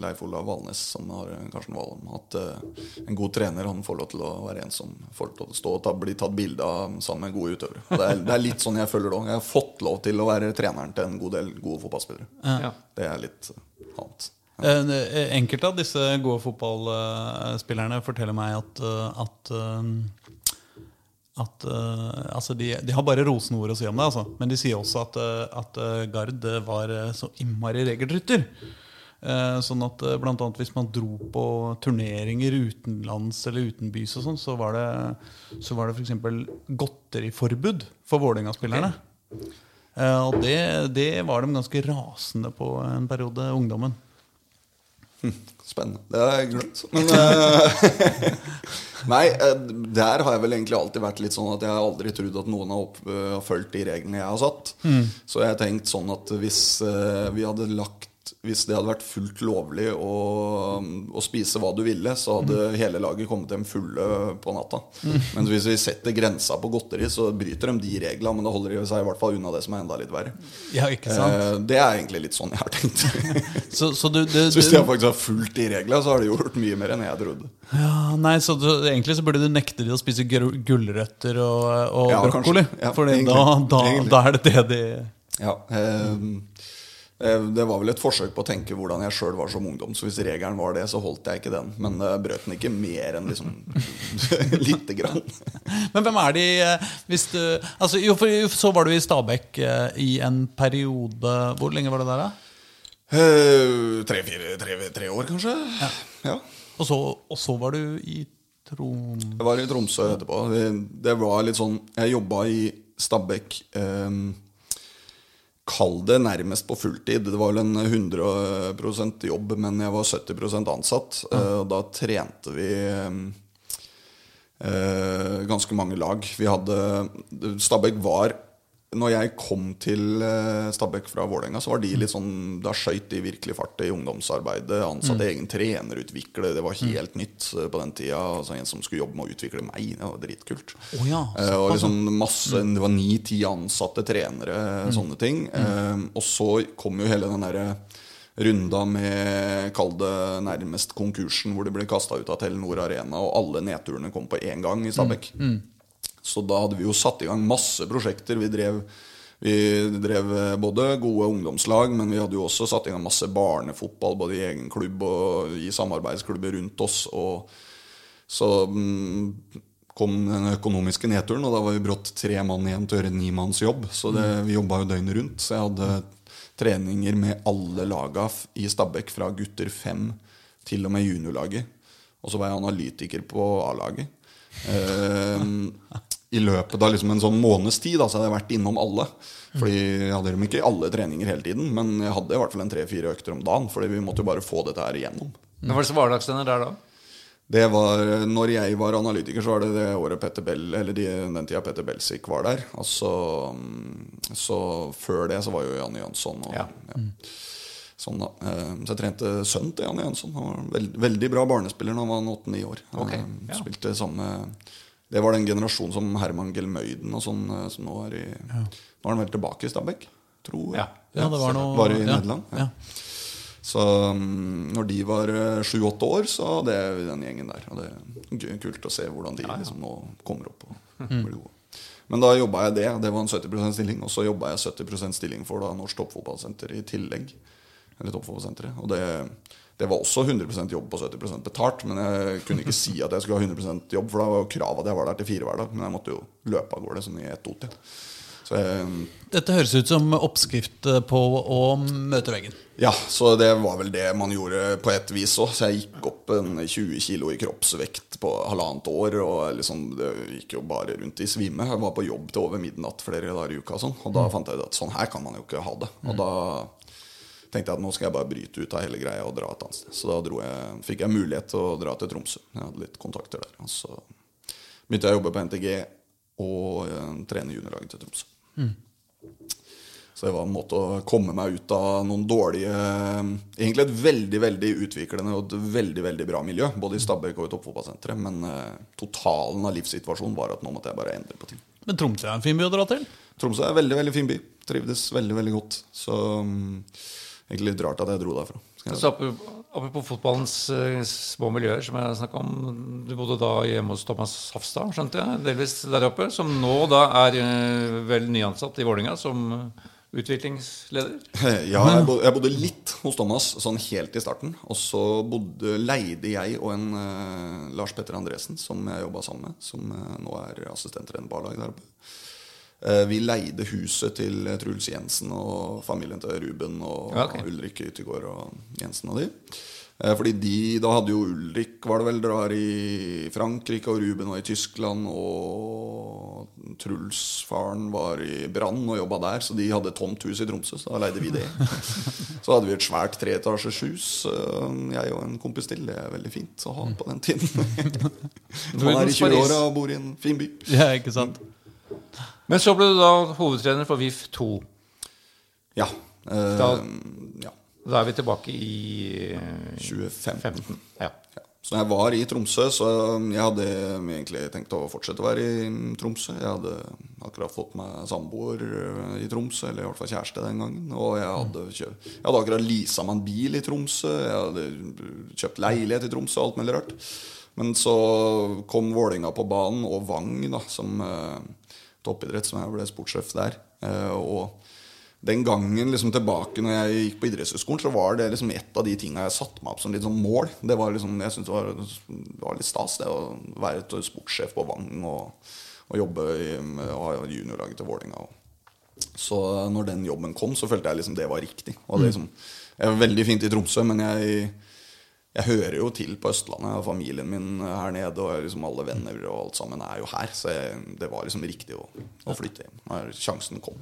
Leif Olav Valnes, som har Karsten Valum. At uh, en god trener han får lov til å være en som får lov til å stå og ta, bli tatt bilde av sammen med gode utøvere. Det er, det er litt sånn jeg føler det òg. Jeg har fått lov til å være treneren til en god del gode fotballspillere. ja. Det er litt uh, annet. Eh, Enkelte av disse gode fotballspillerne forteller meg at, eh, at, eh, at uh, altså de, de har bare rosende ord å si om det. Altså. Men de sier også at, eh, at eh, Gard var så innmari regelrytter. Uh, Sånn at uh, blant annet Hvis man dro på turneringer utenlands eller utenbys, og sånn, så var det, så var det f.eks. godteriforbud for Vålerenga-spillerne. Eh, Og det, det var de ganske rasende på en periode, ungdommen. Spennende. Det har jeg glemt. Men eh, Nei, eh, der har jeg vel egentlig alltid vært litt sånn at jeg har aldri trodd at noen har, opp, eh, har fulgt de reglene jeg har satt. Så jeg har tenkt sånn at hvis vi hadde lagt hvis det hadde vært fullt lovlig å, å spise hva du ville, så hadde hele laget kommet hjem fulle på natta. Men hvis vi setter grensa på godteri, så bryter de de reglene. Men da holder de seg i hvert fall unna det som er enda litt verre. Ja, ikke sant? Eh, Det er egentlig litt sånn jeg har tenkt. Så, så du, du, Så hvis de faktisk har fulgt de reglene, så har de gjort mye mer enn jeg trodde. ja, nei, så du, Egentlig så burde du nekte de å spise gul- gulrøtter og, og Ja, brokkoli. Ja, Fordi da, da, da er det det de Ja, eh, Det var vel et forsøk på å tenke hvordan jeg sjøl var som ungdom. Så hvis regelen var det, så holdt jeg ikke den. Men jeg brøt den ikke mer enn liksom lite grann. Men hvem er de eh, hvis du, altså, jo, for, Så var du i Stabekk eh, i en periode Hvor lenge var det der, da? Eh, tre, fire, tre, tre år, kanskje? Ja. Og så, og så var du i Trom... Jeg var i Tromsø etterpå. Det, det var litt sånn Jeg jobba i Stabekk. Eh, Kall det nærmest på fulltid. Det var vel en 100% jobb, men jeg var 70 ansatt. Ja. Og da trente vi eh, ganske mange lag. Vi hadde Stabæk var Når jeg kom til eh, Stabæk fra Vålerenga, så var de litt sånn Da skøyt de virkelig fart i ungdomsarbeidet. Ansatte egen trenerutvikler. Det var helt nytt eh, på den tida. Altså en som skulle jobbe med å utvikle meg. Det var dritkult. Oh, ja, Eh, og liksom masse, Det var ni-ti ansatte trenere, sånne ting. Eh, og så kom jo hele den derre runda med Kall det nærmest konkursen, hvor de ble kasta ut av Telenor Arena, og alle nedturene kom på én gang i Stabekk. Så da hadde vi jo satt i gang masse prosjekter. Vi drev, vi drev eh, både gode ungdomslag, men vi hadde jo også satt i gang masse barnefotball, både i egen klubb og i samarbeidsklubber rundt oss. Og så mm, kom den økonomiske nedturen, og da var vi brått tre mann igjen til å gjøre en nimannsjobb. Så det, vi jobba jo døgnet rundt. Så jeg hadde treninger med alle laga i Stabekk, fra gutter fem til og med juniorlaget. Og så var jeg analytiker på A-laget. Eh, i løpet av liksom en sånn måneds tid da, så hadde jeg vært innom alle. Fordi jeg hadde dem ikke i alle treninger hele tiden, men jeg hadde i hvert fall en tre-fire økter om dagen. Fordi vi måtte jo bare få dette her igjennom. Hva var det som var hverdagstrener der da? Det var, når jeg var analytiker, så var det det året Petter Bell, eller de, den tida Petter Belsik var der. Altså, så før det så var jo Janne Jønsson og Ja. ja. Sånn. Eh, Så jeg trente sønnen til Janne Jønsson. Han var veld, veldig bra barnespiller da han var 8-9 år. Han Ok, eh, ja. spilte samme Det var den generasjonen som Herman Gelmøyden og sånn, eh, som nå er i Nå er han vel tilbake i Stabæk, tror jeg. Ja. Ja, det var noe Var i ja, Nederland. Ja. Så mm, når de var sju-åtte år, så hadde jeg den gjengen der. Og det er gøy- kult å se hvordan de liksom nå kommer opp og Mm. blir gode. Men da jobba jeg det. Det var en 70% stilling. Og så jobba jeg 70% stilling for da Norsk Toppfotballsenter i tillegg. Eller Toppfotballsenteret. Og det, det var også 100% jobb på 70% betalt. Men jeg kunne ikke si at jeg skulle ha 100% jobb, for da var jo kravet at jeg var der til fire hver dag. Men jeg måtte jo løpe av gårde sånn i ett. Ja. Så jeg Dette høres ut som oppskrift på å møte veggen. Ja, så det var vel det man gjorde på et vis òg. Så jeg gikk opp en 20 kilo i kroppsvekt på halvannet år. Og liksom, det gikk jo bare rundt i svime. Jeg var på jobb til over midnatt flere dager i uka. Og, sånn, og da fant jeg ut at sånn her kan man jo ikke ha det. Og da tenkte jeg at nå skal jeg bare bryte ut av hele greia og dra et annet sted. Så da jeg, fikk jeg mulighet til å dra til Tromsø. Jeg hadde litt kontakter der. Og så begynte jeg å jobbe på NTG og eh, trene juniorlaget til Tromsø. Så det var en måte å komme meg ut av noen dårlige Egentlig et veldig veldig utviklende og et veldig veldig bra miljø, både i Stabæk og i Toppfotballsenteret. Men eh, totalen av livssituasjonen var at nå måtte jeg bare endre på ting. Men Tromsø er en fin by å dra til. Tromsø er en veldig veldig fin by. Trivdes veldig veldig godt. Så mm, egentlig litt rart at jeg dro derfra. Så apropos fotballens eh, små miljøer, som jeg snakka om. Du bodde da hjemme hos Thomas Hafstad, skjønte jeg, delvis der oppe. Som nå da er eh, vel nyansatt i Vålinga som eh, utviklingsleder. Ja, jeg bodde, jeg bodde litt hos Thomas sånn helt i starten. Og så bodde, leide jeg og en Lars Petter Andresen, som jeg jobba sammen med, som nå er assistenttrener på A-laget der oppe. Eh, vi leide huset til Truls Jensen og familien til Ruben og okay. Ulrik Yttergård og Jensen og de. Eh, Fordi de, Da hadde jo Ulrik var det vel drar i Frankrike, og Ruben var i Tyskland, og Truls faren var i Brann og jobba der, så de hadde tomt hus i Tromsø, så da leide vi det. Så hadde vi et svært treetasjes hus, eh, jeg og en kompis til. Det er veldig fint å ha på den tiden. Man er i 20-åra og bor i en fin by. Ja, ikke sant? Men så ble du da hovedtrener for VIF 2. Ja. eh, Da- ja. Da er vi tilbake i eh, 2015. 15. Ja. Ja. Så jeg var i Tromsø, så jeg hadde egentlig tenkt å fortsette å være i Tromsø. Jeg hadde akkurat fått meg samboer eh, i Tromsø, eller i hvert fall kjæreste den gangen. Og jeg hadde, kjøpt, jeg hadde akkurat leasa meg en bil i Tromsø. Jeg hadde kjøpt leilighet i Tromsø alt mulig rart. Men så kom Vålinga på banen, og Vang da, som eh, toppidrett, som jeg ble sportssjef der. Eh, og den gangen liksom tilbake når jeg gikk på idrettshøyskolen, så var det liksom et av de tinga jeg satte meg opp som litt sånn mål. Det var liksom, Jeg syntes det, var- det var litt stas det å være sportssjef på Vang og, og jobbe i og juniorlaget til Vålerenga. Så når den jobben kom, så følte jeg liksom det var riktig. Og det liksom, jeg var veldig fint i Tromsø, men jeg, jeg hører jo til på Østlandet. og Familien min her nede og liksom alle venner og alt sammen er jo her. Så jeg, det var liksom riktig å, å flytte hjem når sjansen kom.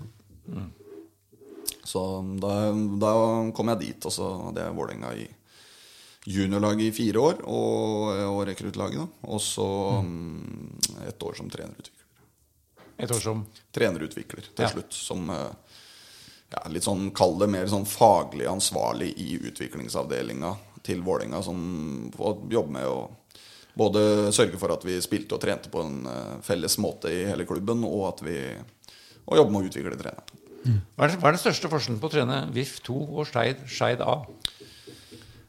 Så da, da kom jeg dit, og så hadde jeg Vålerenga i juniorlaget i fire år, og, og rekruttlaget. da. Og så mm, et år som trenerutvikler. Et år som Trenerutvikler til Ja. slutt, som eh, ja, litt sånn, Kall det mer sånn faglig ansvarlig i utviklingsavdelinga til Vålerenga, som får jobbe med å både sørge for at vi spilte og trente på en eh, felles måte i hele klubben, og at vi og jobber med å utvikle treneren. Hva er, hva er den største forskjellen på å trene VIF 2 og Skeid, A?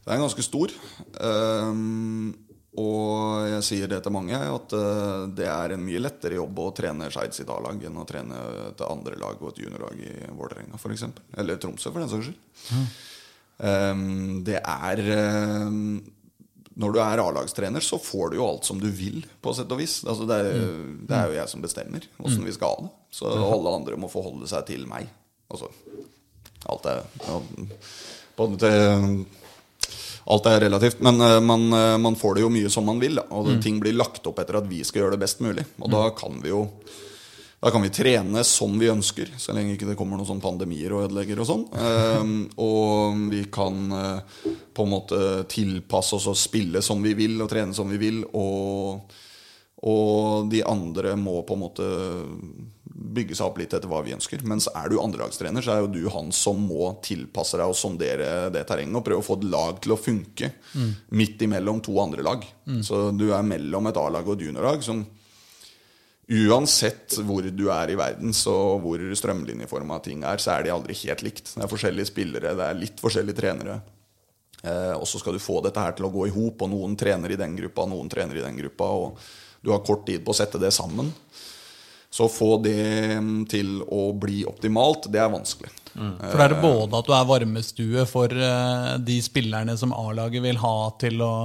Det er ganske stor. Um, og jeg sier det til mange, at uh, det er en mye lettere jobb å trene Skeid sitt A-lag enn å trene et andre lag og et juniorlag i Vålerenga f.eks. Eller Tromsø, for den saks skyld. Ehm, det er ehm, Når du er A-lagstrener, så får du jo alt som du vil, på sett og vis. Altså, det, er, det er jo jeg som bestemmer åssen vi skal ha det. Så alle andre må forholde seg til meg. Altså, alt er på til Alt er relativt. Men eh, man, eh, man får det jo mye som man vil. Da, og ting blir lagt opp etter at vi skal gjøre det best mulig. Og da kan vi jo da kan vi trene som vi ønsker, så lenge ikke det kommer noen sånn pandemier og ødelegger og sånn. Um, og vi kan uh, på en måte tilpasse oss og spille som vi vil og trene som vi vil. Og, og de andre må på en måte bygge seg opp litt etter hva vi ønsker. Mens er du andrelagstrener, så er jo du han som må tilpasse deg og sondere det terrenget og prøve å få et lag til å funke mm. midt imellom to andre lag. Mm. Så du er mellom et A-lag og et juniorlag som Uansett hvor du er i verden, så hvor strømlinjeforma ting er, så er de aldri helt likt. Det er forskjellige spillere, det er litt forskjellige trenere. Eh, og så skal du få dette her til å gå i hop, og noen trener i den gruppa, noen trener i den gruppa, og du har kort tid på å sette det sammen. Så å få det til å bli optimalt, det er vanskelig. Mm. For da er det både at du er varmestue for eh, de spillerne som A-laget vil ha til å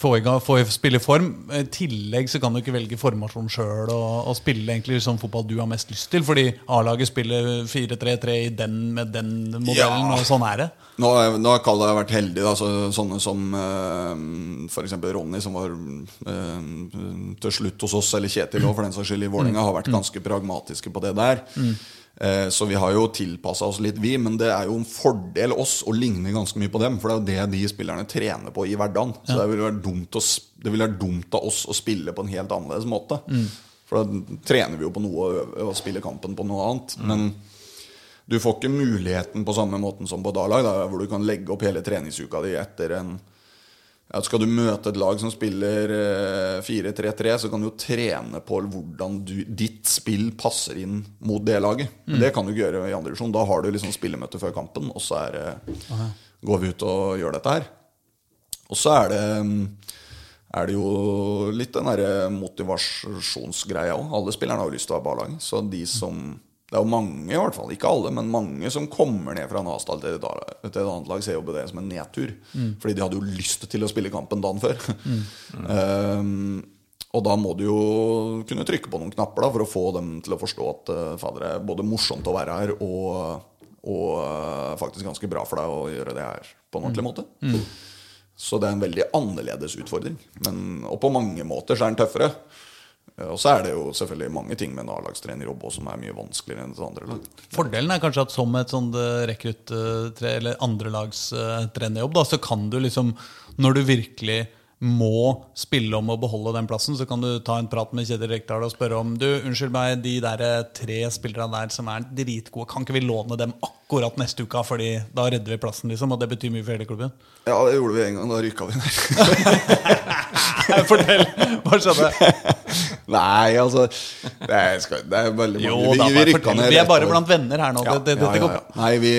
få, i gang, få spille i form. I tillegg så kan du ikke velge formasjon sjøl og, og, spille egentlig som fotball du har mest lyst til. Fordi A-laget spiller 4-3-3 i den med den modellen, ja. og sånn er det. Nå, nå har Kalle vært heldig. Da, så, sånne som øh, f.eks. Ronny, som var øh, til slutt hos oss, eller Kjetil òg, for den saks skyld i Vålerenga, har vært mm. ganske pragmatiske på det der. Mm. Eh, så vi har jo tilpassa oss litt, vi. Men det er jo en fordel oss å ligne ganske mye på dem. For det er jo det de spillerne trener på i hverdagen. Så det ville vært dumt, vært dumt av oss å spille på en helt annerledes måte. Mm. For da trener vi jo på noe og spiller kampen på noe annet. Mm. Men du får ikke muligheten på samme måten som på Dalag, hvor du kan legge opp hele treningsuka di etter en ja, Skal du møte et lag som spiller 4-3-3, eh, så kan du jo trene på hvordan du, ditt spill passer inn mot det laget. Mm. Det kan du ikke gjøre i andre divisjon. Da har du liksom spillemøte før kampen, og så er, går vi ut og gjør dette her. Og så er det, er det jo litt den derre motivasjonsgreia òg. Alle spillerne har jo lyst til å være A-laget, Så de som det er jo mange, i hvert fall, ikke alle, men mange som kommer ned fra Nasdal til, et annet lag, ser jo på det som en nedtur. Mm. Fordi de hadde jo lyst til å spille kampen dagen før. Mm. um, og da må du jo kunne trykke på noen knapper da, for å få dem til å forstå at uh, fader, det er både morsomt å være her og, og uh, faktisk ganske bra for deg å gjøre det her på en ordentlig mm. måte. Mm. Så det er en veldig annerledes utfordring. Men, og på mange måter så er den tøffere. Og så er det jo selvfølgelig mange ting med en A-lagstrenerjobb som er mye vanskeligere enn et andre lag. Fordelen er kanskje at som et sånt eh, rekrutt- eller andrelagstrenerjobb, så kan du liksom, når du virkelig må spille om å beholde den plassen, så kan du ta en prat med Kjetil Rekdal og spørre om du, unnskyld meg, de der eh, tre spillerne der som er dritgode, kan ikke vi låne dem akkurat neste uke? Fordi da redder vi plassen, liksom, og det betyr mye for hele klubben. Ja, det gjorde vi en gang. Da rykka vi ned. Fortell. Hva skjedde? Nei, altså Det er, skal, det er veldig mange jo, vi, vi, vi, vi, er bare blant venner her nå. Ja, det, det, ja, ja, Nei, vi,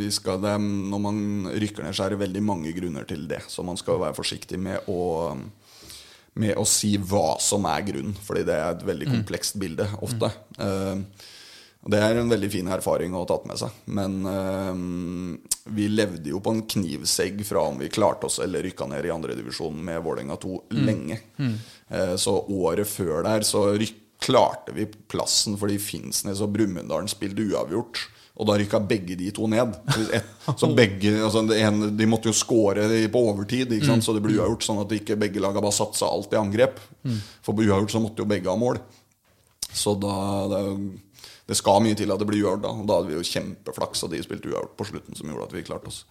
vi skal det, Når man rykker ned, så er det veldig mange grunner til det. Så man skal være forsiktig med å, med å si hva som er grunnen. Fordi det er et veldig mm. komplekst bilde ofte. Mm. Det er en veldig fin erfaring å ha tatt med seg. Men vi levde jo på en knivsegg fra om vi klarte oss eller rykka ned i andredivisjon med Vålerenga 2 mm. lenge. Mm. Eh, så året før der så klarte vi plassen fordi Finnsnes og Brumunddal spilte uavgjort. Og da rykka begge de to ned. Så begge, altså en, De måtte jo score på overtid, mm. så det ble uavgjort. Sånn at ikke begge laga bare satsa alt i angrep. Mm. For på uavgjort så måtte jo begge ha mål. Så da det, det skal mye til at det blir uavgjort. Da. da hadde vi jo kjempeflaks at de spilte uavgjort på slutten, som gjorde at vi klarte oss.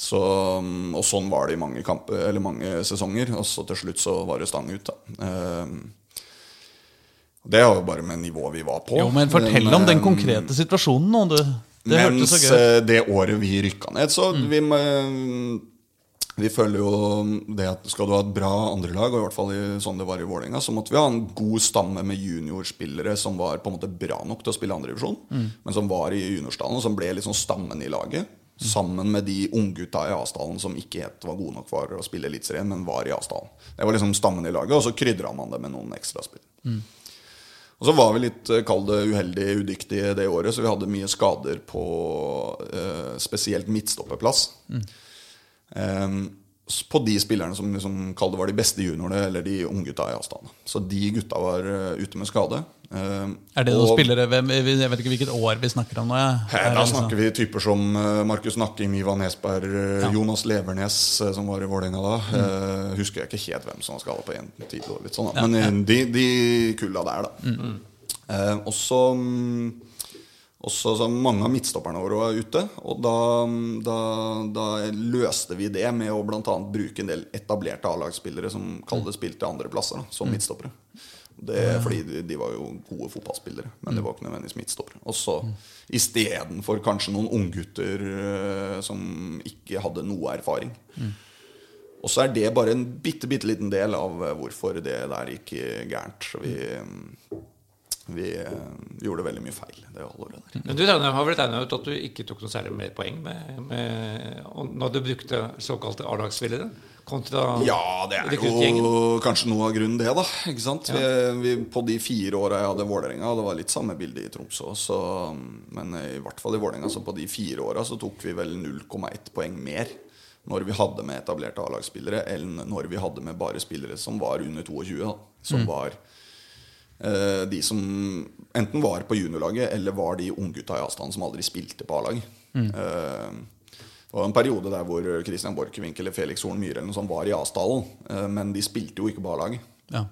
Så, mm, og sånn var det i mange, kamp, mange, sesonger. Og så til slutt så var det stang ut. Da. Um, det er jo bare med nivået vi var på. Jo, Men fortell men, om den konkrete situasjonen nå. Det, det mens eh, det året vi rykka ned, så mm. vi, vi følger jo det at skal du ha et bra andrelag, og i hvert fall i, sånn det var i Vålerenga, så måtte vi ha en god stamme med juniorspillere som var på en måte bra nok til å spille andredivisjon, mm. men som var i juniorstallen, og som ble liksom stammen i laget. Mm. Sammen med de unggutta i A-stallen som ikke helt var gode nok for å spille Eliteserien, men var i A-stallen. Det var liksom stammen i laget, og så krydra man det med noen ekstraspill. Mm. Og så var vi litt eh, kall det uheldig udyktige det året, så vi hadde mye skader på eh, spesielt midtstopperplass. Mm. Um, på de spillerne som liksom, det var de beste juniorene, eller de unggutta i Astana. Så de gutta var eh, ute med skade. Eh, Er det noen og- spillere hvem, Jeg vet ikke hvilket år vi snakker om nå. Ja. Her, Er da liksom- snakker vi typer som eh, Markus Nakkim, Ivan Nesberg, ja. Jonas Levernes, som var i Vålerenga da. Eh, husker jeg ikke helt hvem som var skada på én tid. Og sånn, da. Men de, de kulla der, da. Eh, også mm, også så mange av midtstopperne våre var ute. Og da, da, da løste vi det med å bl.a. bruke en del etablerte A-lagsspillere som kalte spilte andre plasser, da, som midtstoppere. Det, fordi de, de var jo gode fotballspillere, men de var ikke nødvendigvis midtstoppere. Og så istedenfor kanskje noen unggutter uh, som ikke hadde noe erfaring. Og så er det bare en bitte, bitte liten del av eh, hvorfor det der gikk gærent. Så vi, mm, vi eh, gjorde veldig mye feil det halvåret der. Men du har vel tegna ut at du ikke tok noe særlig mer poeng med, med, når du brukte såkalte A-lagsspillere kontra Ja, det er jo kanskje noe av grunnen, det, da. Ikke sant? Vi, vi, på de fire åra jeg hadde Vålerenga, det var litt samme bilde i Tromsø også, men i hvert fall i Vålerenga, så på de fire åra så tok vi vel 0,1 poeng mer når vi hadde med etablerte A-lagsspillere, enn når vi hadde med bare spillere som var under 22, da. Som var eh, de som enten var på juniorlaget, eller var de unggutta i avstand som aldri spilte på A-lag. Mm. det var en periode der hvor Christian Borchgrevink eller Felix Horn Myhre eller noe sånt var i Asdalen, eh, men de spilte jo ikke på A-lag. Ja.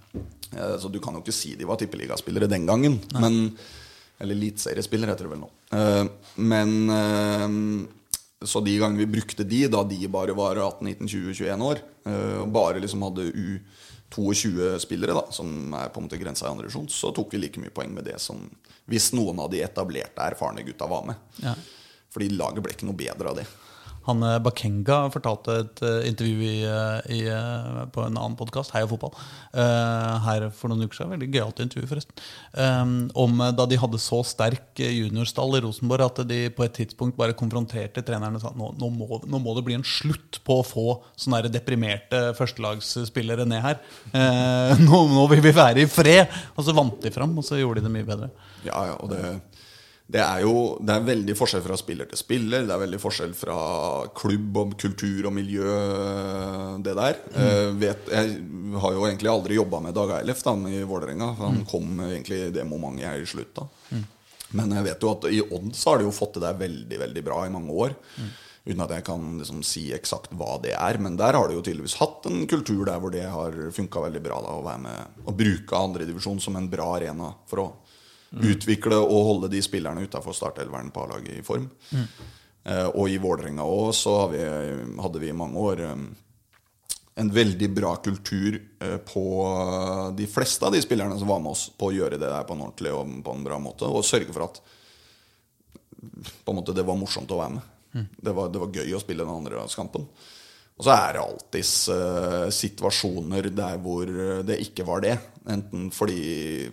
Eh, Så du kan jo ikke si de var tippeligaspillere den gangen. Men, eller eliteseriespillere, heter det vel nå. Eh, Men eh, Så de gangene vi brukte de, da de bare var 18-19-20-21 år, eh, og bare liksom hadde U22-spillere, da som er på en måte grensa i andre divisjon, så tok vi like mye poeng med det som hvis noen av de etablerte, erfarne gutta var med. Ja. Fordi laget ble ikke noe bedre av det. Han eh, Bakenga fortalte et eh, intervju i, eh, i, på en annen podkast, Heia fotball, her for noen uker siden. Veldig gøyalt intervju, forresten. Um, om da de hadde så sterk juniorstall i Rosenborg at de på et tidspunkt bare konfronterte treneren og sa nå, nå, må, nå må det bli en slutt på å få sånne deprimerte førstelagsspillere ned her. Nå, nå vil vi være i fred! Og så vant de fram, og så gjorde de det mye bedre. Ja, ja, og det, det er jo det er veldig forskjell fra spiller til spiller. Det er veldig forskjell fra klubb og kultur og miljø, det der. Eh, vet, jeg har jo egentlig aldri jobba med Dag Eilef da, i Vålerenga. Han kom egentlig i det momentet jeg i slutt da. Men jeg vet jo at i Odd så har de jo fått det der veldig veldig bra i mange år. Uten at jeg kan liksom si eksakt hva det er. Men der har de jo tydeligvis hatt en kultur der hvor det har funka veldig bra. da Å være med og bruke andredivisjon som en bra arena for å utvikle og holde de spillerne utafor startelveren på A-laget i form. Eh, og i Vålerenga òg så har vi, hadde vi i mange år eh, en veldig bra kultur eh, på de fleste av de spillerne som var med oss, på å gjøre det der på en ordentlig og på en bra måte. Og sørge for at på en måte det var morsomt å være med. Det, var, det var gøy å spille den andre kampen. Og så er det alltids uh, situasjoner der hvor det ikke var det. Enten fordi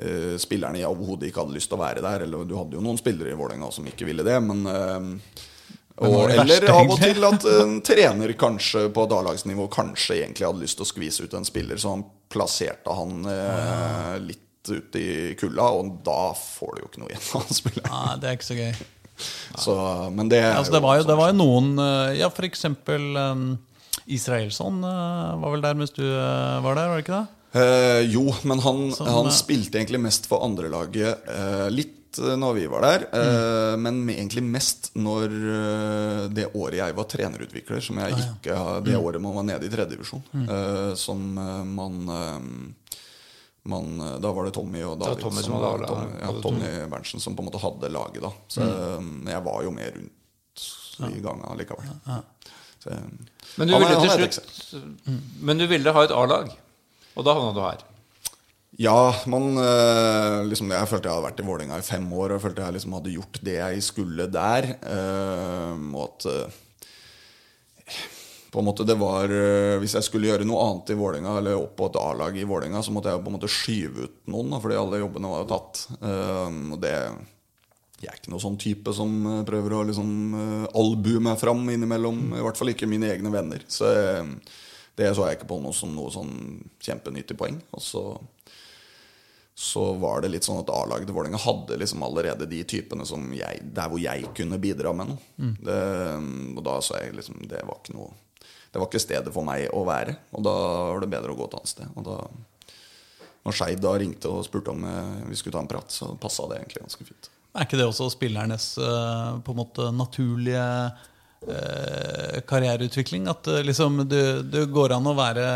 eh, spillerne overhodet ikke hadde lyst til å være der, eller du hadde jo noen spillere i Vålerenga som ikke ville det, men uh, og, eller av og til at en trener kanskje på et A-lagsnivå kanskje egentlig hadde lyst til å skvise ut en spiller, så han plasserte han eh, litt ut i kulda, og da får du jo ikke noe igjen av han spilleren. Nei, det er ikke så gøy. Så, men det, Altså, det, var jo, det var jo noen eh, Ja, for eksempel um, Israelsson uh, var vel der mens du uh, var der, var det ikke det? Eh, jo, men han, Som, han eh, spilte egentlig mest for andrelaget eh, litt eh, når vi var der. Eh, Mm. Men egentlig mest når eh, det året jeg var trenerutvikler, som jeg ikke Det Mm. året man var nede i tredjedivisjon. Eh, som man, man Da var det Tommy og David Tommy som som var- Tommy, ja, Tommy Berntsen som på en måte hadde laget da. Så Mm. jeg var jo med rundt i ganga likevel. Så, eh, Men du, ville han til slutt, men du ville ha et A-lag, og da havna du her. Ja, man eh, liksom, Jeg følte jeg hadde vært i Vålerenga i fem år, og jeg følte jeg liksom hadde gjort det jeg skulle der. eh, og at eh, på en måte det var Hvis jeg skulle gjøre noe annet i Vålinga, eller opp på et A-lag i Vålerenga, så måtte jeg på en måte skyve ut noen, fordi alle jobbene var jo tatt. Og det jeg er ikke noen sånn type som prøver å liksom albue meg fram innimellom. I hvert fall ikke mine egne venner. Så eh, det så jeg ikke på noe som noe sånn kjempenyttig poeng. Og så, så var det litt sånn at A-laget til Vålerenga hadde liksom allerede de typene som jeg, der hvor jeg kunne bidra med noe. Det, og da så jeg liksom Det var ikke noe det var ikke stedet for meg å være. Og da var det bedre å gå et annet sted. Og da når Skeid da ringte og spurte om eh, vi skulle ta en prat, så passa det egentlig ganske fint. Er ikke det også spillernes eh, på en måte naturlige karriereutvikling? At eh, liksom det, det går an å være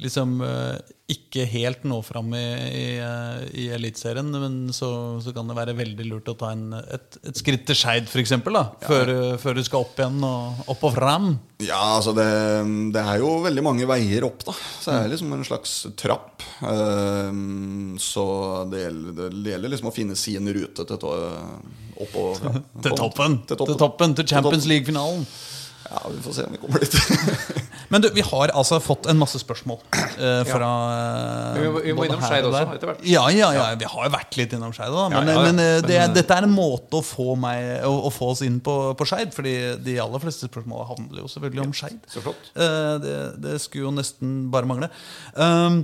liksom eh, ikke helt nå fram i, i, eh, i Eliteserien, men så, så kan det være veldig lurt å ta en, et, et skritt til Skeid, f.eks., ja. før, før du skal opp igjen og opp og fram? Ja, altså det, det er jo veldig mange veier opp, da. Så det er liksom en slags trapp. Så det gjelder, det gjelder, liksom å finne sin rute til opp og Ja. til toppen! Til, toppen. til, toppen, til Champions League-finalen. Ja, vi får se om vi kommer dit. Men du, vi har altså fått en masse spørsmål uh, fra ja. Vi må, vi må innom Skeid også, etter hvert. Ja, ja, ja, vi har jo vært litt innom Skeid. Men, ja, ja, men uh, det, dette er en måte å få, meg, å, å få oss inn på, på Skeid. Fordi de aller fleste spørsmålene handler jo selvfølgelig om Skeid. Det, det, skulle jo nesten bare mangle. Um,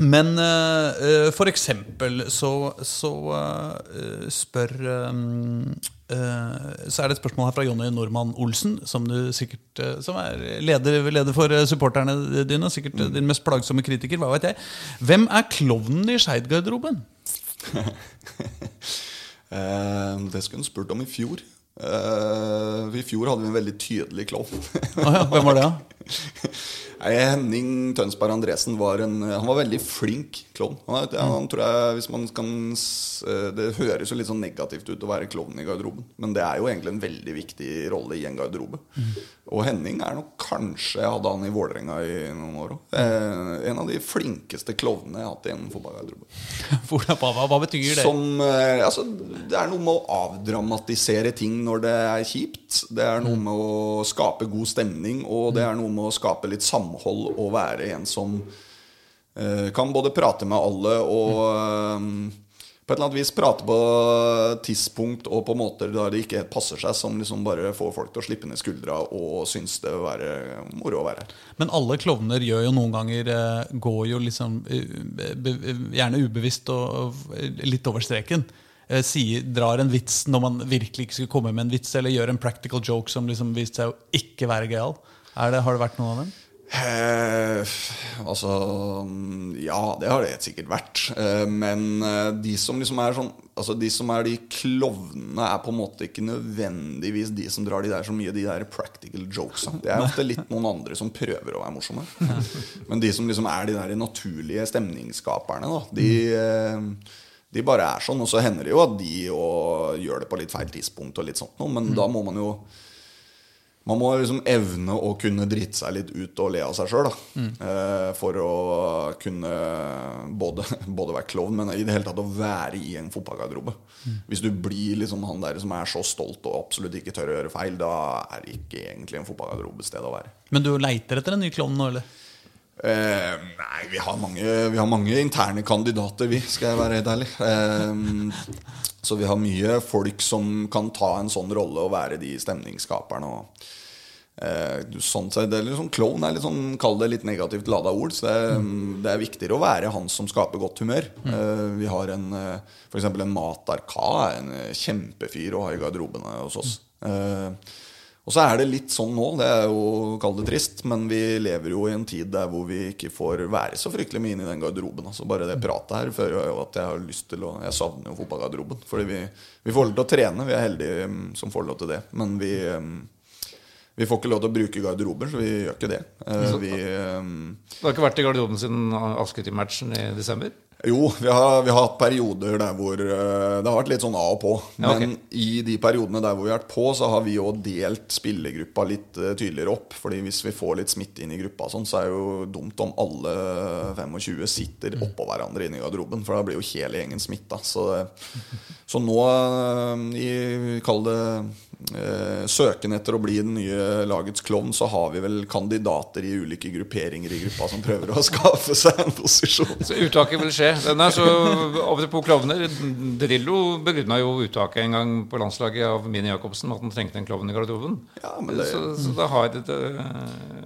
men uh, for eksempel så, så uh, spør um, uh, Så er det et spørsmål her fra Jonny Normann Olsen, som du sikkert Som er leder, leder for supporterne dine. Sikkert mm. din mest plagsomme kritiker. Hva vet jeg. Hvem er klovnen i Skeid-garderoben? det skulle hun spurt om i fjor. I fjor hadde vi en veldig tydelig klovn. ah, ja, hvem var det? da? Nei, Henning Tønsberg Andresen var en Han var veldig flink klovn. Han, han, tror jeg, hvis man kan eh, Det høres jo litt sånn negativt ut å være klovn i garderoben, men det er jo egentlig en veldig viktig rolle i en garderobe. Mm. Og Henning er nok kanskje Jeg hadde han i Vålerenga i noen år òg. Eh, en av de flinkeste klovnene jeg har hatt i en fotballgarderobe. hva, hva betyr det? Som, eh, altså, det er noe med å avdramatisere ting når det er kjipt. Det er noe mm. med å skape god stemning, og det er noe med å skape litt samhold og være en som uh, kan både prate med alle og uh, på et eller annet vis prate på tidspunkt og på måter der det ikke helt passer seg, som liksom bare får folk til å slippe ned skuldra og synes det vil være moro å være her. Men alle klovner gjør jo noen ganger uh, går jo liksom gjerne ubevisst og litt over streken. Sier, drar en vits når man virkelig ikke skulle komme med en vits, eller gjør en practical joke som liksom viste seg å ikke være gøyal. Har det vært noen av dem? Eh, altså Ja, det har det sikkert vært. Eh, men eh, de som liksom er sånn Altså De som er de klovnene, er på en måte ikke nødvendigvis de som drar de der så mye de der practical jokes. Det er ofte litt noen andre som prøver å være morsomme. Men de som liksom er de der naturlige stemningsskaperne, da, de, eh, de bare er sånn. Og så hender det jo at de gjør det på litt feil tidspunkt, og litt sånt men da må man jo man må liksom evne å kunne drite seg litt ut og le av seg sjøl. Mm. Eh, for å kunne både, både, være klovn, men i det hele tatt å være i en fotballgarderobe. Mm. Hvis du blir liksom han der som er så stolt og absolutt ikke tør å gjøre feil, da er det ikke egentlig en fotballgarderobe sted å være. Men du leiter etter en ny klovn nå, eller? Eh, nei, vi har, mange, vi har, mange, interne kandidater, vi, skal jeg være helt ærlig. Eh, så vi har mye folk som kan ta en sånn rolle og være de stemningsskaperne. Og, sånn sett, det er litt sånn Klovn er litt sånn, kall det litt negativt lada ord. Så det, mm. det, er viktigere å være han som skaper godt humør. Mm. Eh, vi har en eh, f.eks. en Matar Ka, en eh, kjempefyr å ha i garderobene hos oss. Mm. Og så er det litt sånn nå, det er jo kall det trist, men vi lever jo i en tid der hvor vi ikke får være så fryktelig mye inne i den garderoben. Altså bare det pratet her fører jo at jeg har lyst til å Jeg savner jo fotballgarderoben. Fordi vi, vi, får lov til å trene, vi er heldige mm, som får lov til det. Men vi, mm, vi får ikke lov til å bruke garderober, så vi gjør ikke det. Eh, vi, mm, du har ikke vært i garderoben siden Askøy-matchen i desember? Jo, vi har, vi har, hatt perioder der hvor uh, Det har vært litt sånn av og på. Ja, okay. Men i de periodene der hvor vi har vært på, så har vi jo delt spillergruppa litt uh, tydeligere opp. Fordi hvis vi får litt smitte inn i gruppa, sånn, så er det jo dumt om alle 25 sitter mm. oppå hverandre inne i garderoben. For da blir jo hele gjengen smitta. Så, så, nå, i kall det eh, søken etter å bli den nye lagets klovn, så har vi vel kandidater i ulike grupperinger i gruppa som prøver å skaffe seg en posisjon. Så uttaket vil skje. Nei, så Apropos klovner. Drillo begrunna jo uttaket en gang på landslaget av Mini Jacobsen at han trengte en klovn i garderoben. Ja, det, så, så det, har det,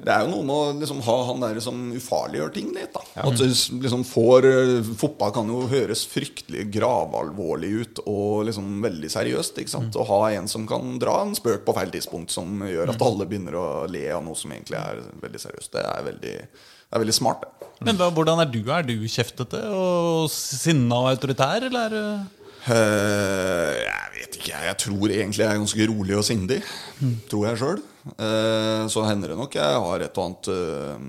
det er jo noe med å liksom ha han der som ufarliggjør ting litt. da ja. At liksom får, Fotball kan jo høres fryktelig gravalvorlig ut og liksom veldig seriøst. Ikke sant? Mm. Å ha en som kan dra en spøk på feil tidspunkt som gjør at alle begynner å le av noe som egentlig er veldig seriøst. Det er veldig, det er veldig smart, det. Men hva, hvordan er du? Er du kjeftete og sinna og autoritær, eller er Eh, jeg vet ikke, jeg. Tror egentlig jeg er ganske rolig og sindig. Tror jeg sjøl. så hender det nok jeg har et og annet uh,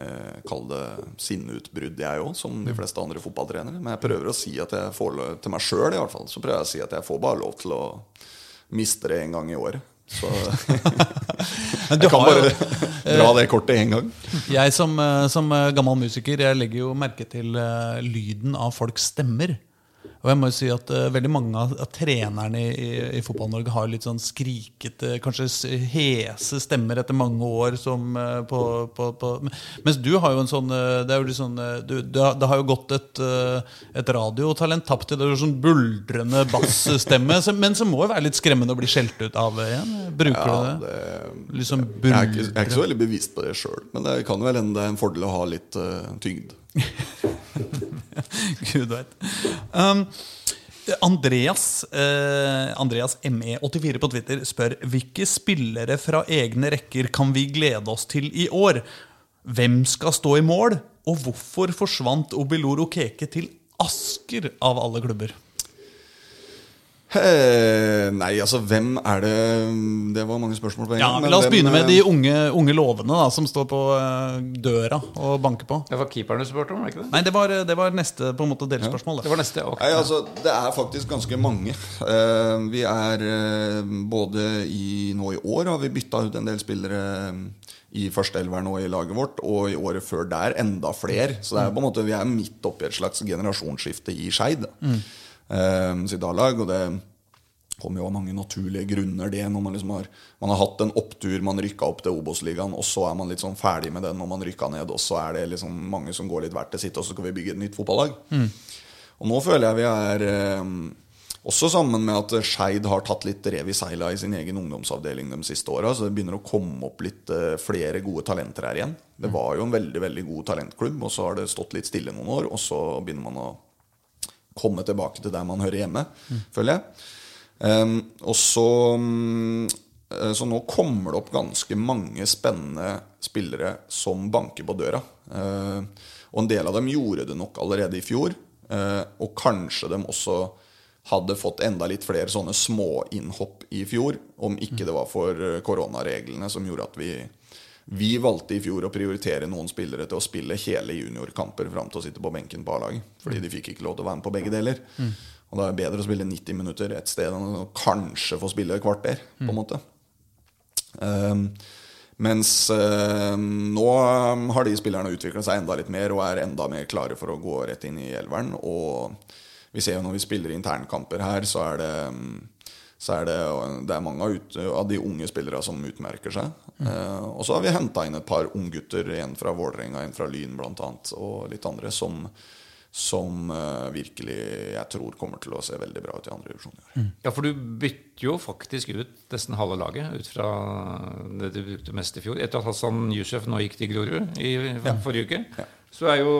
uh, Kall det sinneutbrudd, jeg òg, som de fleste andre fotballtrenere. Men jeg prøver å si at jeg får lov til meg sjøl, i hvert fall. Så prøver jeg å si at jeg får bare lov til å miste det en gang i året. Så jeg kan bare dra det kortet én gang. Jeg som, eh, som eh, gammel musiker Jeg legger jo merke til eh, lyden av folks stemmer. Og jeg må jo si at uh, veldig mange av, av trenerne i, i, i Fotball-Norge har litt sånn skrikete, kanskje hese stemmer etter mange år. Som, uh, på, på, på, mens du har jo en sånn eh, Det er jo sånn du, du, har- Det har jo gått et, et radiotalent tapt til det. jo Sånn buldrende bassstemme. Men som må jo være litt skremmende å bli skjelt ut av igjen. Bruker Ja, du det? det Liksom jeg er, ikke, jeg er ikke så veldig bevisst på det sjøl, men det kan vel hende det er en fordel å ha litt tyngd. Gud vet. Um, Andreas, eh, Andreas ME84 på Twitter spør hvilke spillere fra egne rekker kan vi glede oss til i år. Hvem skal stå i mål, og hvorfor forsvant Obiloro Keke til Asker av alle klubber? Eh, nei, altså, hvem er det Det var mange spørsmål på en Ja, gang. men men La oss hvem, begynne med eh, de unge, unge lovene da, som står på eh, døra og banker på. Det var keeperen du spurte om? ikke det? Nei, det var, det var neste på en måte delspørsmål. Det Det. var neste. okay. Nei, altså, Det er faktisk ganske mange. Eh, vi er eh, både i Nå i år har vi bytta ut en del spillere eh, i førsteelveren og i laget vårt, og i året før der enda flere. Så det er på en måte vi er midt oppi et slags generasjonsskifte i Skeid eh, sitt A-lag. Og det kommer jo av mange naturlige grunner, det. Når man liksom har, man har hatt en opptur, man rykka opp til Obos-ligaen, og så er man litt sånn ferdig med den når man rykka ned. Og så er det liksom mange som går litt hvert til sitt, og så skal vi bygge et nytt fotballag. Og nå føler jeg vi er eh, også sammen med at Skeid har tatt litt rev i seila i sin egen ungdomsavdeling de siste åra. Så det begynner å komme opp litt eh, flere gode talenter her igjen. Det var jo en veldig veldig god talentklubb, og så har det stått litt stille noen år. Og så begynner man å komme tilbake til der man hører hjemme, føler jeg. Um, og så mm, eh, Så nå kommer det opp ganske mange spennende spillere som banker på døra. Uh, og en del av dem gjorde det nok allerede i fjor. Uh, og kanskje de også hadde fått enda litt flere sånne småinnhopp i fjor, om ikke det var for eh, koronareglene som gjorde at vi vi valgte i fjor å prioritere noen spillere til å spille hele juniorkamper fram til å sitte på benken på A-laget. Fordi de fikk ikke lov til å være med på begge deler. Og da er det bedre å spille 90 minutter et sted enn å kanskje få spille et kvarter. på en måte. Um, mens um, nå har de spillerne utvikla seg enda litt mer og er enda mer klare for å gå rett inn i elveren. Og vi ser jo når vi spiller internkamper her, så er det um, så er det, det er mange av, ut, av de unge spillere som utmerker seg. Eh, og så har vi henta inn et par unggutter, en fra Vålerenga, en fra Lyn bl.a., og litt andre, som, som eh, virkelig jeg tror kommer til å se veldig bra ut i andre divisjon mm. Ja, for du bytter jo faktisk ut nesten halve laget ut fra det du brukte mest i fjor. Etter at Hassan Yusuf nå gikk til Grorud i forrige uke, Ja. så er jo